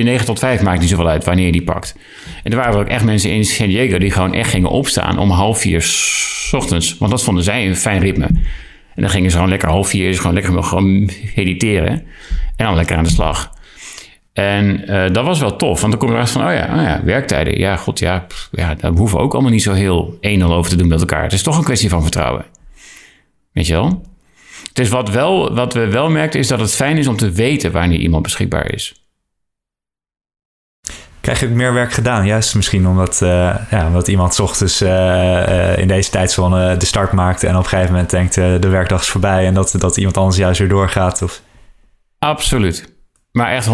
Je 9 tot 5 maakt niet zoveel uit wanneer je die pakt. En er waren ook echt mensen in San Diego die gewoon echt gingen opstaan om half vier ochtends. Want dat vonden zij een fijn ritme. En dan gingen ze gewoon lekker half vier, gewoon lekker gewoon mediteren. En dan lekker aan de slag. En uh, dat was wel tof, want dan kom je erachter van, oh ja, oh ja werktijden. Ja, god, ja, ja, daar hoeven we ook allemaal niet zo heel een over te doen met elkaar. Het is toch een kwestie van vertrouwen. Weet je wel? Dus wat, wel, wat we wel merkten is dat het fijn is om te weten wanneer iemand beschikbaar is krijg je ook meer werk gedaan. Juist misschien omdat, uh, ja, omdat iemand s ochtends uh, in deze tijdzone de start maakt en op een gegeven moment denkt de werkdag is voorbij en dat, dat iemand anders juist weer doorgaat. Of... Absoluut. Maar echt 100%.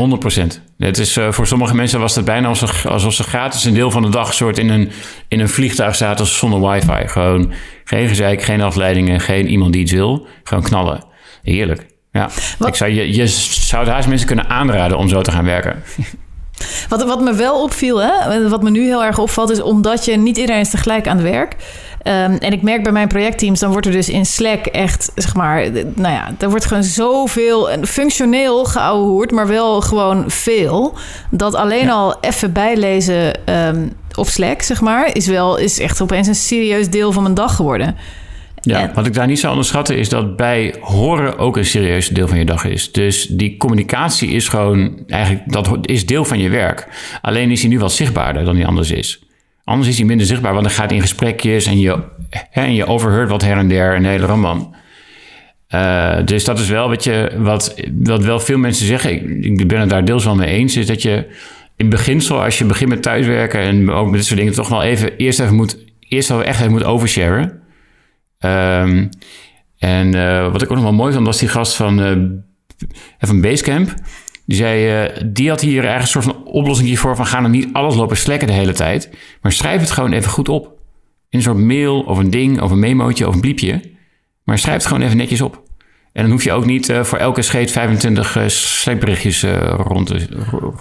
Het is, uh, voor sommige mensen was het bijna alsof, alsof ze gratis een deel van de dag soort in een, in een vliegtuig zaten zonder wifi. Gewoon geen gezeik, geen afleidingen, geen iemand die iets wil. Gewoon knallen. Heerlijk. Ja. Ik zou, je, je zou het haast mensen kunnen aanraden om zo te gaan werken. Wat, wat me wel opviel, hè, wat me nu heel erg opvalt, is omdat je niet iedereen is tegelijk aan het werk. Um, en ik merk bij mijn projectteams, dan wordt er dus in Slack echt, zeg maar, nou ja, er wordt gewoon zoveel functioneel geouwehoerd, maar wel gewoon veel. Dat alleen al even bijlezen um, op Slack, zeg maar, is wel, is echt opeens een serieus deel van mijn dag geworden. Ja, wat ik daar niet zou onderschatten is dat bij horen ook een serieus deel van je dag is. Dus die communicatie is gewoon eigenlijk, dat is deel van je werk. Alleen is hij nu wat zichtbaarder dan die anders is. Anders is hij minder zichtbaar, want dan gaat hij in gesprekjes en je, hè, en je overheurt wat her en der een hele roman. Uh, dus dat is wel wat, je, wat, wat wel veel mensen zeggen. Ik, ik ben het daar deels wel mee eens. Is dat je in beginsel, als je begint met thuiswerken en ook met dit soort dingen, toch wel even eerst even moet, eerst wel echt even moet oversharen. Um, en uh, wat ik ook nog wel mooi vond, was die gast van uh, van Basecamp. Die zei, eh, die had hier eigenlijk een soort van oplossing voor van ga dan niet alles lopen slekken de hele tijd. Maar schrijf het gewoon even goed op. In een soort mail of een ding of een memootje of een bliepje. Maar schrijf het gewoon even netjes op. En dan hoef je ook niet uh, voor elke scheet 25 uh, sleepberichtjes uh, rond te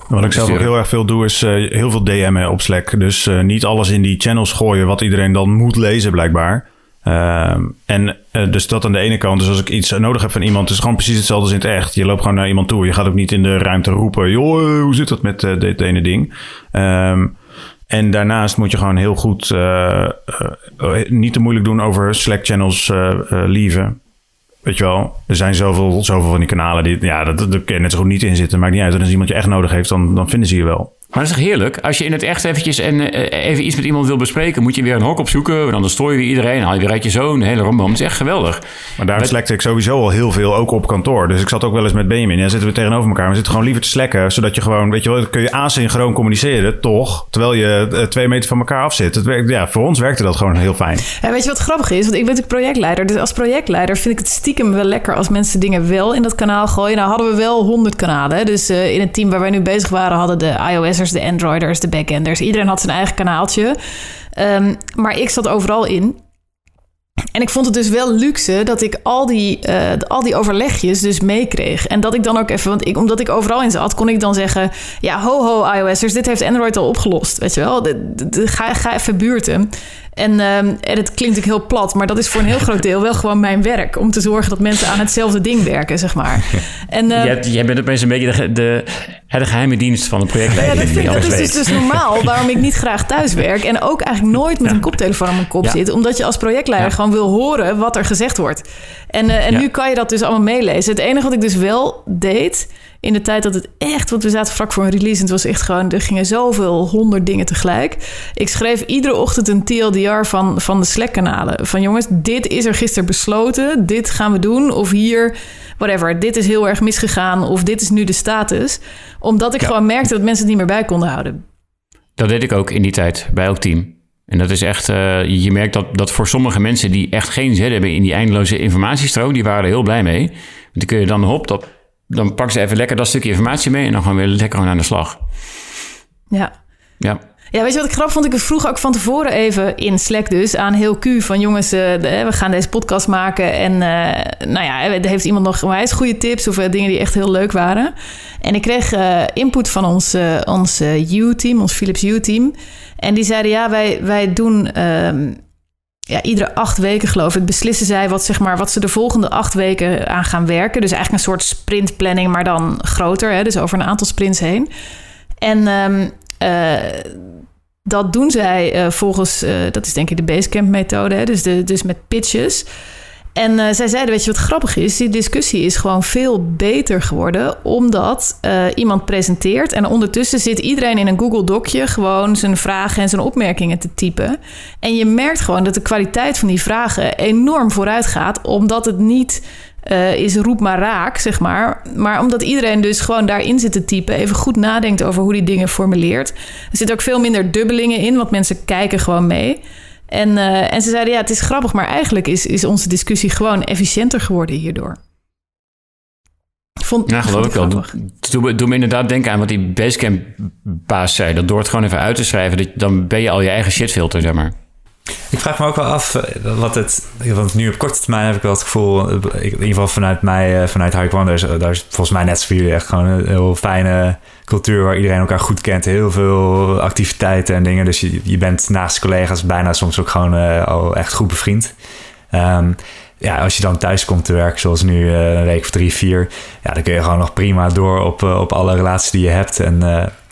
Wat ik zelf ook heel erg veel doe, is heel veel DM'en op Slack. Dus niet alles in die channels gooien wat iedereen dan moet lezen blijkbaar. Ehm, en dus dat aan de ene kant. Dus als ik iets nodig heb van iemand, is het gewoon precies hetzelfde als in het echt. Je loopt gewoon naar iemand toe. Je gaat ook niet in de ruimte roepen. Joh, hoe zit dat met dit ene ding? Um, en daarnaast moet je gewoon heel goed uh, niet te moeilijk doen over Slack channels lieven. Weet je wel, er zijn zoveel, zoveel van die kanalen die, ja, dat, dat kan je net zo goed niet in zitten. Maakt niet uit. En als iemand je echt nodig heeft, dan, dan vinden ze je wel. Maar dat is toch heerlijk? Als je in het echt eventjes en, uh, even iets met iemand wil bespreken, moet je weer een hok opzoeken. Dan stoor je weer iedereen. haal je weer uit je zoon. Een hele rombom. Het is echt geweldig. Maar daar slekte ik sowieso al heel veel, ook op kantoor. Dus ik zat ook wel eens met Benjamin. Ja, zitten we tegenover elkaar. We zitten gewoon liever te slekken. Zodat je gewoon, weet je wel, kun je asynchroon communiceren, toch? Terwijl je uh, twee meter van elkaar af zit. Het werkt, ja, voor ons werkte dat gewoon heel fijn. Ja, weet je wat grappig is? Want ik ben natuurlijk projectleider. Dus als projectleider vind ik het stiekem wel lekker als mensen dingen wel in dat kanaal gooien. Nou hadden we wel honderd kanalen. Dus uh, in het team waar wij nu bezig waren, hadden de de Androiders, de backenders. Iedereen had zijn eigen kanaaltje. Um, maar ik zat overal in. En ik vond het dus wel luxe dat ik al die, uh, al die overlegjes dus meekreeg. En dat ik dan ook even, want ik, omdat ik overal in zat, kon ik dan zeggen: Ja, ho ho, iOS'ers, dit heeft Android al opgelost. Weet je wel, de, ga, ga even buurten. En, en het klinkt ook heel plat, maar dat is voor een heel groot deel wel gewoon mijn werk. Om te zorgen dat mensen aan hetzelfde ding werken, zeg maar. En, uh, jij, jij bent opeens een beetje de, de, de geheime dienst van een project. Ja, dat, vind, dat is dus, dus normaal waarom ik niet graag thuis werk. En ook eigenlijk nooit met ja. een koptelefoon aan mijn kop ja. zit. Omdat je als projectleider gewoon wil horen wat er gezegd wordt. En, uh, en nu kan je dat dus allemaal meelezen. Het enige wat ik dus wel deed in de tijd dat het echt... Want we zaten vlak voor een release en het was echt gewoon... Er gingen zoveel honderd dingen tegelijk. Ik schreef iedere ochtend een TLDR van, van de Slack-kanalen. Van jongens, dit is er gisteren besloten. Dit gaan we doen. Of hier, whatever. Dit is heel erg misgegaan. Of dit is nu de status. Omdat ik ja. gewoon merkte dat mensen het niet meer bij konden houden. Dat deed ik ook in die tijd bij elk team. En dat is echt, uh, je merkt dat, dat voor sommige mensen die echt geen zin hebben in die eindeloze informatiestroom, die waren er heel blij mee. Want die kun je dan hop, dat dan pakken ze even lekker dat stukje informatie mee en dan gaan we weer lekker aan de slag. Ja. Ja. Ja, weet je wat ik grappig vond? Ik vroeg ook van tevoren even in Slack dus aan heel Q van jongens, uh, we gaan deze podcast maken. En uh, nou ja, heeft iemand nog onwijs goede tips of uh, dingen die echt heel leuk waren. En ik kreeg input van ons, ons U-team, ons Philips U-team. En die zeiden ja, wij, wij doen ehm, ja, iedere acht weken, geloof ik, beslissen zij wat, zeg maar, wat ze de volgende acht weken aan gaan werken. Dus eigenlijk een soort sprintplanning, maar dan groter. Hè? Dus over een aantal sprints heen. En um, uh, dat doen zij uh, volgens, uh, dat is denk ik de Basecamp-methode, dus, de, dus met pitches. En uh, zij zeiden, weet je wat grappig is? Die discussie is gewoon veel beter geworden... omdat uh, iemand presenteert... en ondertussen zit iedereen in een Google Docje... gewoon zijn vragen en zijn opmerkingen te typen. En je merkt gewoon dat de kwaliteit van die vragen... enorm vooruit gaat... omdat het niet uh, is roep maar raak, zeg maar. Maar omdat iedereen dus gewoon daarin zit te typen... even goed nadenkt over hoe die dingen formuleert. Er zit ook veel minder dubbelingen in... want mensen kijken gewoon mee... En, uh, en ze zeiden, ja, het is grappig, maar eigenlijk is, is onze discussie gewoon efficiënter geworden hierdoor. Vond, ja, geloof ik wel. Doe, doe me inderdaad denken aan wat die Basecamp-baas zei. Dat door het gewoon even uit te schrijven, dat, dan ben je al je eigen shitfilter, zeg maar. Ik vraag me ook wel af eh, wat het. Want nu op korte termijn heb ik wel het gevoel. In ieder geval vanuit mij, vanuit Taekwondo, is, daar is volgens mij net voor jullie echt gewoon een heel fijne cultuur waar iedereen elkaar goed kent. Heel veel activiteiten en dingen. Dus je, je bent naast collega's bijna soms ook gewoon al echt goed bevriend. Um, ja, als je dan thuis komt te werken, zoals nu een week of drie, vier, ja, dan kun je gewoon nog prima door op, op alle relaties die je hebt. En,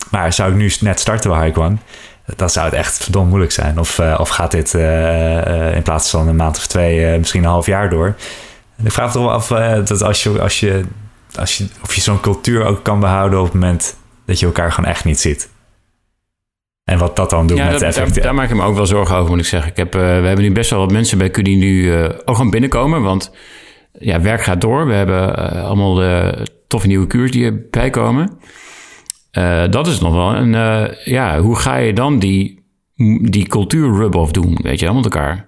maar zou ik nu net starten bij Haikwan, dan zou het echt verdomd moeilijk zijn. Of, of gaat dit in plaats van een maand of twee misschien een half jaar door? En ik vraag me toch wel af dat als je, als je, als je, of je zo'n cultuur ook kan behouden op het moment dat je elkaar gewoon echt niet ziet. En wat dat dan doet ja, met dat, effect. Daar, daar, maak ik me ook wel zorgen over, moet ik zeggen. Ik heb, we hebben nu best wel wat mensen bij die nu ook gewoon binnenkomen. Want ja, werk gaat door. We hebben allemaal de toffe nieuwe kuurs die erbij komen. Dat is nog wel. En ja, hoe ga je dan die, die cultuur rub-off doen? Weet je, met elkaar?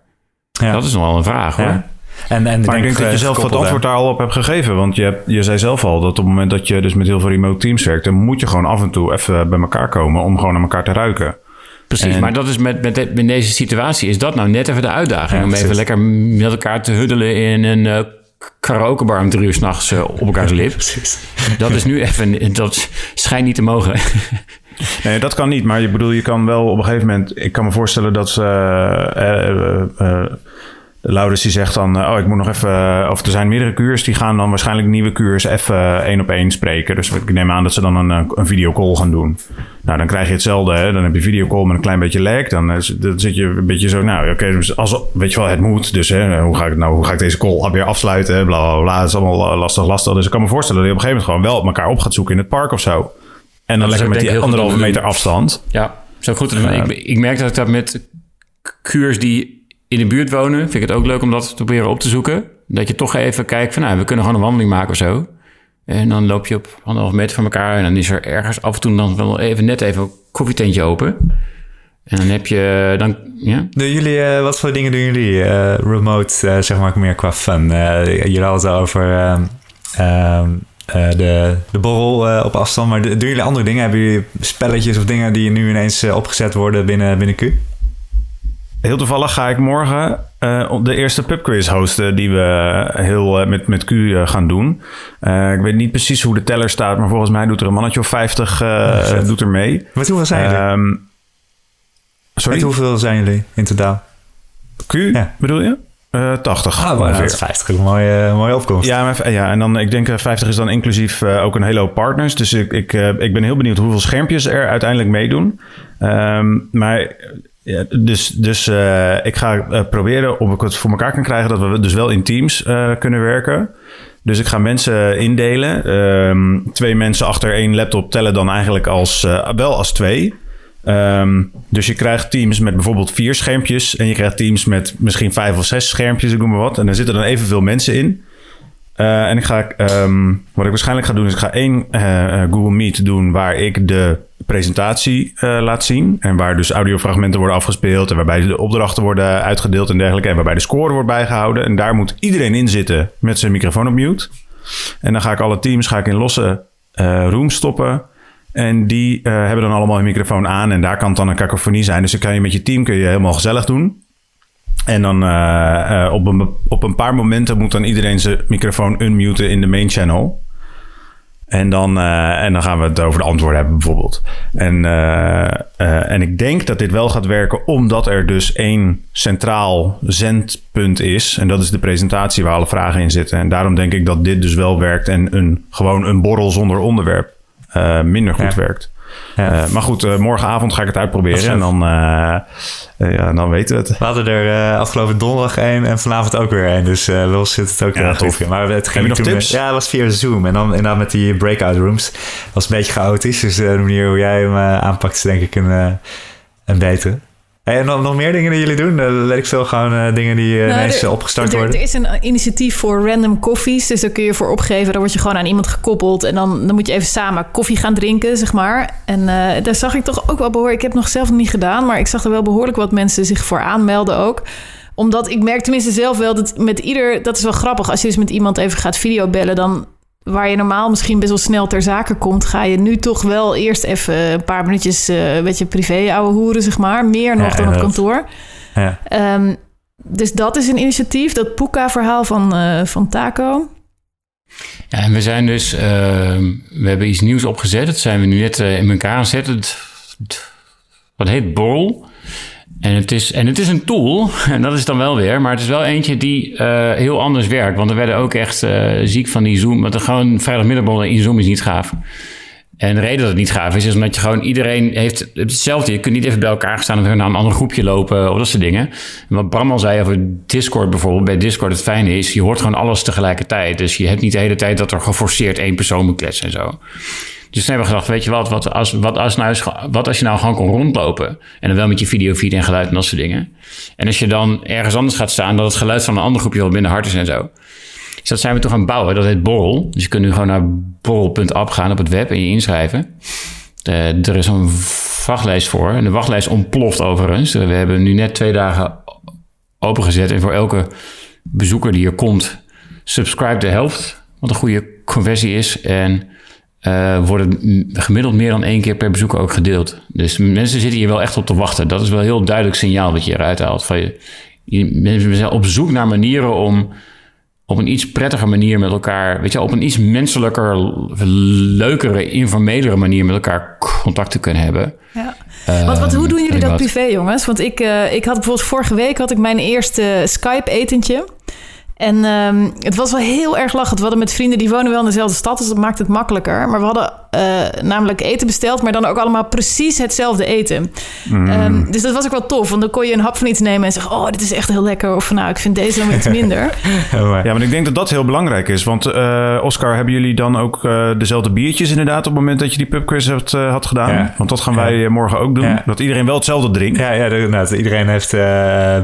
Ja. Dat is nog wel een vraag hoor. Ja. En, en Maar ik denk dat je zelf het antwoord daar al op hebt gegeven. Want je, hebt, je zei zelf al dat op het moment dat je dus met heel veel remote teams werkt... dan moet je gewoon af en toe even bij elkaar komen om gewoon naar elkaar te ruiken. Precies, En- maar dat is met, met, de- met deze situatie is dat nou net even de uitdaging. Ja, om even lekker met elkaar te huddelen in een eh karaokebar om drie uur s'nachts eh, op elkaars lip. Dat is nu even, dat schijnt niet te mogen. Nee, dat kan niet. Maar je bedoel, je kan wel op een gegeven moment... Ik kan me voorstellen dat ze... eh, eh, eh, Laurens die zegt dan... oh, ik moet nog even... of er zijn meerdere kuurs. Die gaan dan waarschijnlijk nieuwe kuurs even één op één spreken. Dus ik neem aan dat ze dan een, een videocall gaan doen. Nou, dan krijg je hetzelfde. Hè? Dan heb je videocall met een klein beetje lag. Dan, dan zit je een beetje zo... Nou, oké, dus als, weet je wel, het moet. Dus hè, hoe, ga ik, nou, hoe ga ik deze call weer afsluiten? hè? Bla, bla, bla. Het is allemaal lastig, lastig. Dus ik kan me voorstellen dat je op een gegeven moment gewoon wel elkaar op gaat zoeken in het park of zo. En dan lekker met die anderhalve meter afstand. Ja, zo goed. ik, ik merk dat ik dat met kuurs die in de buurt wonen, vind ik het ook leuk om dat te proberen op te zoeken. Dat je toch even kijkt van, nou, we kunnen gewoon een wandeling maken of zo. En dan loop je op anderhalf meter van elkaar en dan is er ergens af en toe dan wel even net even een koffietentje open. En dan heb je, dan, ja, Doen jullie, eh, wat voor dingen doen jullie eh, remote, eh, zeg maar, meer qua fun? Jullie hadden het over ehm, ehm, eh, de, de borrel op afstand, maar doen jullie andere dingen? Hebben jullie spelletjes of dingen die nu ineens opgezet worden binnen, binnen Q? Heel toevallig ga ik morgen eh, de eerste pubquiz hosten die we heel eh, met, met Q eh, gaan doen. Eh, ik weet niet precies hoe de teller staat, maar volgens mij doet er een mannetje of 50 eh, vet. doet er mee. Met hoeveel zijn jullie? Ehm, sorry, Met hoeveel zijn jullie in totaal? Q Ja. bedoel je? Eh 80 Ah, maar dat is 50. Een mooie, mooie opkomst. Ja, maar, ja, en dan ik denk eh, 50 is dan inclusief eh, ook een hele hoop partners. Dus ik, ik, eh, ik ben heel benieuwd hoeveel schermpjes er uiteindelijk meedoen. Ehm, maar eh, ja, dus, dus eh, ik ga eh, proberen of ik het voor elkaar kan krijgen dat we dus wel in teams eh, kunnen werken. Dus ik ga mensen indelen. Ehm, twee mensen achter één laptop tellen dan eigenlijk als, wel als twee. Ehm, dus je krijgt teams met bijvoorbeeld vier schermpjes. En je krijgt teams met misschien vijf of zes schermpjes, ik noem maar wat. En daar zitten dan evenveel mensen in. Eh, en ik ga, ehm, wat ik waarschijnlijk ga doen, is ik ga één eh, eh, Google Meet doen waar ik de presentatie laat zien. En waar dus audiofragmenten worden afgespeeld. En waarbij de opdrachten worden uitgedeeld en dergelijke. En waarbij de score wordt bijgehouden. En daar moet iedereen in zitten met zijn microfoon op mute. En dan ga ik alle teams ga ik in losse rooms stoppen. En die hebben dan allemaal hun microfoon aan. En daar kan het dan een kakofonie zijn. Dus dan kan je met je team kun je helemaal gezellig doen. En dan eh, eh, op, een, op een paar momenten moet dan iedereen zijn microfoon unmuten in de main channel. En dan, eh, en dan gaan we het over de antwoorden hebben bijvoorbeeld. En, en ik denk dat dit wel gaat werken omdat er dus één centraal zendpunt is. En dat is de presentatie waar alle vragen in zitten. En daarom denk ik dat dit dus wel werkt en een, gewoon een borrel zonder onderwerp minder goed Ja. werkt. Ja. Eh, maar goed, eh, morgenavond ga ik het Dat uitproberen en dan, eh, ja, dan weten we het. We hadden er afgelopen donderdag één en vanavond ook weer één. Dus Wil zit het ook Ja, heel erg tof. in. Maar het ging nog tips? Ja, het was via Zoom. En dan inderdaad met die breakout rooms. Dat was een beetje chaotisch. Dus de manier hoe jij hem aanpakt is denk ik een, een betere. En nog, nog meer dingen die jullie doen? Uh, weet ik veel, gewoon eh, dingen die eh, Nou, ineens er- eh, opgestart er, worden. Er is een initiatief voor random koffies. Dus daar kun je voor opgeven. Dan word je gewoon aan iemand gekoppeld. En dan, dan moet je even samen koffie gaan drinken, zeg maar. En eh, daar zag ik toch ook wel behoorlijk... Ik heb het nog zelf niet gedaan. Maar ik zag er wel behoorlijk wat mensen zich voor aanmelden ook. Omdat ik merk tenminste zelf wel dat met ieder... Dat is wel grappig. Als je dus met iemand even gaat videobellen... dan waar je normaal misschien best wel snel ter zake komt... ga je nu toch wel eerst even een paar minuutjes... eh, een beetje privé ouwe hoeren, zeg maar. Meer nog Ja, dan op kantoor. Ja. Ehm, dus dat is een initiatief, dat Puka-verhaal van, eh, van Taco. Ja, en we zijn dus, eh, we hebben iets nieuws opgezet. Dat zijn we nu net in elkaar aan het zetten. Wat heet Borrel. En het, is, en het is een tool, en dat is dan wel weer. Maar het is wel eentje die eh, heel anders werkt. Want we werden ook echt eh, ziek van die Zoom. Want er gewoon vrijdagmiddagborrel in Zoom is niet gaaf. En de reden dat het niet gaaf is, is omdat je gewoon iedereen heeft hetzelfde. Je kunt niet even bij elkaar staan en naar een ander groepje lopen of dat soort dingen. En wat Bram al zei over Discord bijvoorbeeld. Bij Discord het fijne is, je hoort gewoon alles tegelijkertijd. Dus je hebt niet de hele tijd dat er geforceerd één persoon moet kletsen en zo. Dus toen hebben we gedacht, weet je wat, wat als, wat als, nou, wat als je nou gewoon kon rondlopen? En dan wel met je videofeed en geluid en dat soort dingen. En als je dan ergens anders gaat staan, dat het geluid van een ander groepje wat minder hard is en zo. Dus dat zijn we toch gaan bouwen. Dat heet Borrel. Dus je kunt nu gewoon naar borrel.app gaan op het web en je inschrijven. Eh, er is een wachtlijst voor. En de wachtlijst ontploft overigens. We hebben nu net twee dagen opengezet. En voor elke bezoeker die er komt, subscribe de helft, wat een goede conversie is. En uh, worden gemiddeld meer dan één keer per bezoeker ook gedeeld. Dus mensen zitten hier wel echt op te wachten. Dat is wel een heel duidelijk signaal wat je eruit haalt. Van je, mensen zijn op zoek naar manieren om op een iets prettiger manier met elkaar, weet je, op een iets menselijker, leukere, informelere manier met elkaar contact te kunnen hebben. Ja. Uh, wat, wat, hoe doen jullie dat privé, jongens? Want ik, uh, ik had bijvoorbeeld vorige week had ik mijn eerste Skype-etentje. En um, het was wel heel erg lachend. We hadden met vrienden die wonen wel in dezelfde stad, dus dat maakt het makkelijker. Maar we hadden uh, namelijk eten besteld, maar dan ook allemaal precies hetzelfde eten. Mm. Um, dus dat was ook wel tof, want dan kon je een hap van iets nemen en zeggen: Oh, dit is echt heel lekker. Of nou, ik vind deze dan iets minder. ja, maar ik denk dat dat heel belangrijk is. Want uh, Oscar, hebben jullie dan ook uh, dezelfde biertjes inderdaad op het moment dat je die pubquiz hebt, had gedaan? Ja. Want dat gaan wij morgen ook doen. Ja. Dat iedereen wel hetzelfde drinkt. Ja, ja nou, iedereen heeft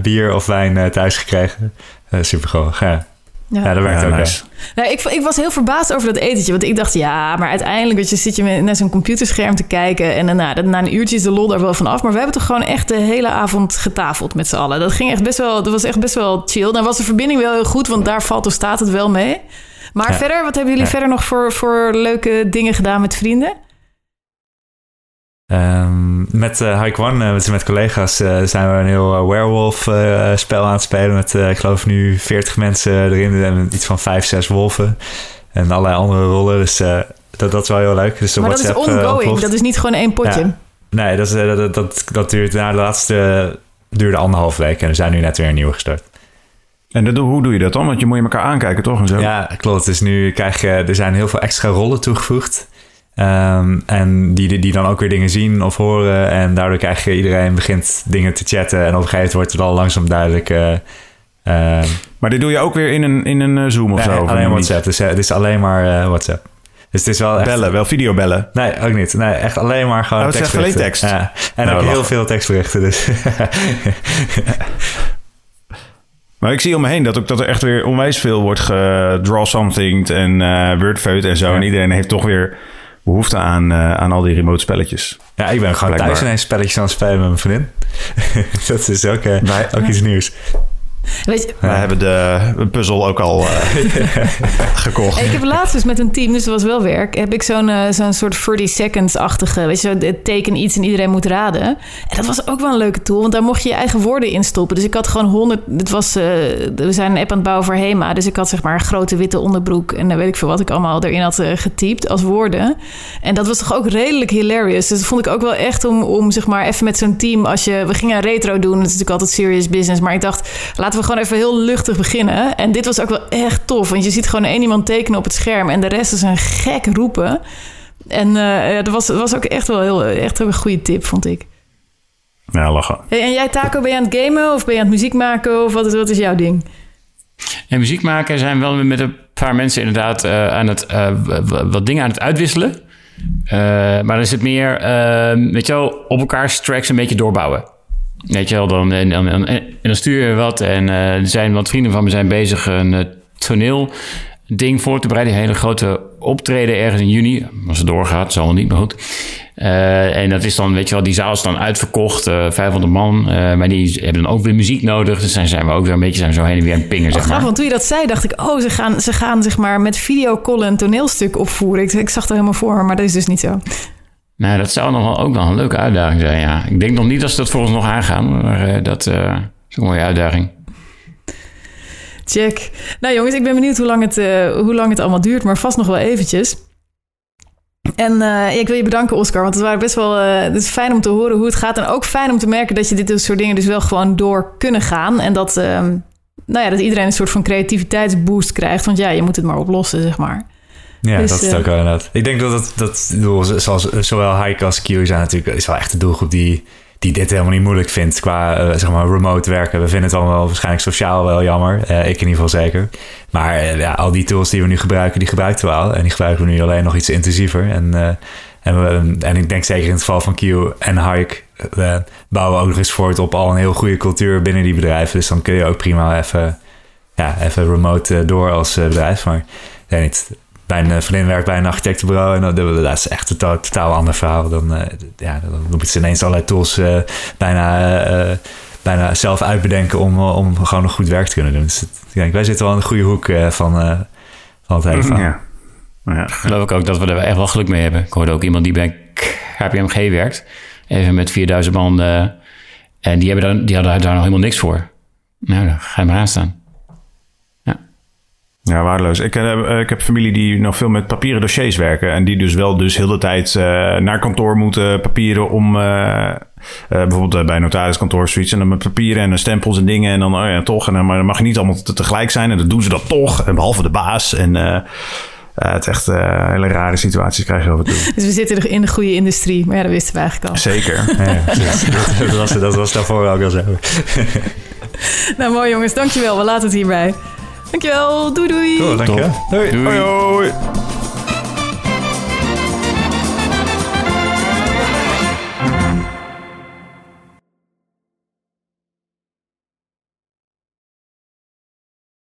bier of wijn thuis gekregen. Uh, super gewoon. Ja. Ja, ja dat werkt ook nice. Nou, ik, ik was heel verbaasd over dat etentje. Want ik dacht, ja, maar uiteindelijk weet je, zit je naar zo'n computerscherm te kijken. En daarna, na een uurtje is de lol daar wel van af. Maar we hebben toch gewoon echt de hele avond getafeld met z'n allen. Dat, ging echt best wel, dat was echt best wel chill. Dan was de verbinding wel heel goed, want daar valt of staat het wel mee. Maar verder, wat hebben jullie verder nog voor, voor leuke dingen gedaan met vrienden? Um, met uh, Hike One, uh, met collega's, uh, zijn we een heel werewolf spel aan het spelen. Met, ik geloof nu 40 mensen erin en iets van 5, 6 wolven. En allerlei andere rollen. Dus dat, dat is wel heel leuk. Dus maar WhatsApp, dat is ongoing, dat is niet gewoon één potje. Ja. Nee, dat, is, dat, dat, dat, duurt na de laatste duurde anderhalf week. En we zijn nu net weer een nieuwe gestart. En hoe doe je dat dan? Want je moet je elkaar aankijken, toch? En zo? Ja, klopt. Dus nu krijg je, er zijn heel veel extra rollen toegevoegd. Um, en die, die dan ook weer dingen zien of horen. En daardoor krijg je iedereen begint dingen te chatten. En op een gegeven moment wordt het al langzaam duidelijk. Uh, uh, maar dit doe je ook weer in een, in een uh, Zoom of nee, zo? Alleen WhatsApp. Dus het is alleen maar WhatsApp. Dus het is wel echt... Bellen, wel videobellen? Nee, ook niet. Nee, echt alleen maar gewoon oh, tekst. alleen tekst? Ja. En nou, ook heel veel tekstberichten. Dus. Maar ik zie om me heen dat, ook, dat er echt weer onwijs veel wordt gedraw something en uh, wordfeut en zo. Ja. En iedereen heeft toch weer behoefte aan, uh, aan al die remote spelletjes. Ja, ik ben gewoon Blijkbaar. thuis ineens spelletjes aan het spelen met mijn vriendin. dat is ook, uh, Wij, ook iets nieuws. Weet je, We hebben de puzzel ook al uh, gekocht. Ik heb laatst dus met een team, dus dat was wel werk... heb ik zo'n uh, zo'n soort 30 seconds-achtige... weet je, teken iets en iedereen moet raden. En dat was ook wel een leuke tool, want daar mocht je je eigen woorden in stoppen. Dus ik had gewoon honderd... Het was, uh, we zijn een app aan het bouwen voor HEMA... dus ik had zeg maar een grote witte onderbroek... en dan weet ik veel wat ik allemaal erin had getypt als woorden. En dat was toch ook redelijk hilarious. Dus dat vond ik ook wel echt om, om zeg maar even met zo'n team... als je... We gingen een retro doen, dat is natuurlijk altijd serious business... maar ik dacht, laat laten we gewoon even heel luchtig beginnen. En dit was ook wel echt tof. Want je ziet gewoon één iemand tekenen op het scherm. En de rest is een gek roepen. En uh, dat was, was ook echt wel heel, echt een goede tip, vond ik. Ja, lachen. Hey, en jij, Taco, ben je aan het gamen of ben je aan het muziek maken? Of wat is, wat is jouw ding? En muziek maken zijn wel met een paar mensen inderdaad uh, aan het, uh, wat dingen aan het uitwisselen. maar dan is het meer, weet je wel, op elkaar tracks een beetje doorbouwen. Weet je wel, dan, en, en, en, en dan stuur je wat. En uh, er zijn wat vrienden van me zijn bezig een uh, toneel ding voor te bereiden. Een hele grote optreden ergens in juni. Als het doorgaat, zal het niet, maar goed. Uh, en dat is dan, weet je wel, die zaal is dan uitverkocht. 500 man. maar die hebben dan ook weer muziek nodig. Dus dan zijn we ook weer een beetje zijn zo heen en weer aan het pingen, oh, zeg maar. Want toen je dat zei, dacht ik... oh, ze gaan, ze gaan zeg maar met videocallen een toneelstuk opvoeren. Ik, ik zag er helemaal voor, maar dat is dus niet zo. Nou, dat zou nog wel, ook nog een leuke uitdaging zijn, ja. Ik denk nog niet dat ze dat voor ons nog aangaan, maar uh, dat uh, is een mooie uitdaging. Check. Nou jongens, ik ben benieuwd hoe lang het, uh, hoe lang het allemaal duurt, maar vast nog wel eventjes. En ik wil je bedanken, Oscar, want het, waren best wel, het is fijn om te horen hoe het gaat. En ook fijn om te merken dat je dit soort dingen dus wel gewoon door kunnen gaan. En dat, uh, nou ja, dat iedereen een soort van creativiteitsboost krijgt. Want ja, je moet het maar oplossen, zeg maar. Ja, dus, dat is het ook inderdaad. Ik denk dat het, dat, zoals, zowel Hike als Q zijn natuurlijk, is wel echt de doelgroep die, die dit helemaal niet moeilijk vindt qua uh, zeg maar remote werken. We vinden het allemaal waarschijnlijk sociaal wel jammer. Uh, ik in ieder geval zeker. Maar uh, ja, al die tools die we nu gebruiken, die gebruiken we al. En die gebruiken we nu alleen nog iets intensiever. En, en, we, en ik denk zeker in het geval van Q en Hike bouwen we ook nog eens voort op al een heel goede cultuur binnen die bedrijven. Dus dan kun je ook prima even, ja, even remote door als bedrijf. Maar ja, niet mijn eh, vriendin werkt bij een architectenbureau en dat, dat is echt een totaal, totaal ander verhaal. Dan, uh, ja, dan moeten ze ineens allerlei tools uh, bijna bijna zelf uitbedenken om, eh, om gewoon nog goed werk te kunnen doen. Dus het, ja, wij zitten wel in de goede hoek eh, van, eh, van het hele verhaal. Ja. Ja. Geloof ik ook dat we er echt wel geluk mee hebben. Ik hoorde ook iemand die bij KPMG werkt. Even met 4000 man. eh, en die, hebben daar, die hadden daar nog helemaal niks voor. Nou, dan ga je maar aan staan. Ja, waardeloos. Ik, eh, ik heb familie die nog veel met papieren dossiers werken. En die dus wel dus heel de tijd eh, naar kantoor moeten papieren om... bijvoorbeeld bij notariskantoor zoiets. En dan met papieren en stempels en dingen. En dan, oh ja, toch. En dan, maar dan mag je niet allemaal te- tegelijk zijn. En dan doen ze dat toch. En behalve de baas. En het is echt hele rare situaties krijg je af en toe. Dus we zitten in de goede industrie. Maar ja, dat wisten we eigenlijk al. Zeker. Ja, dat, dat was, dat was daarvoor ook al zo. Nou, mooi jongens. Dankjewel. We laten het hierbij. Dankjewel. Doei doei. Cool, dankjewel. Doei. Doei. Hoi hoi.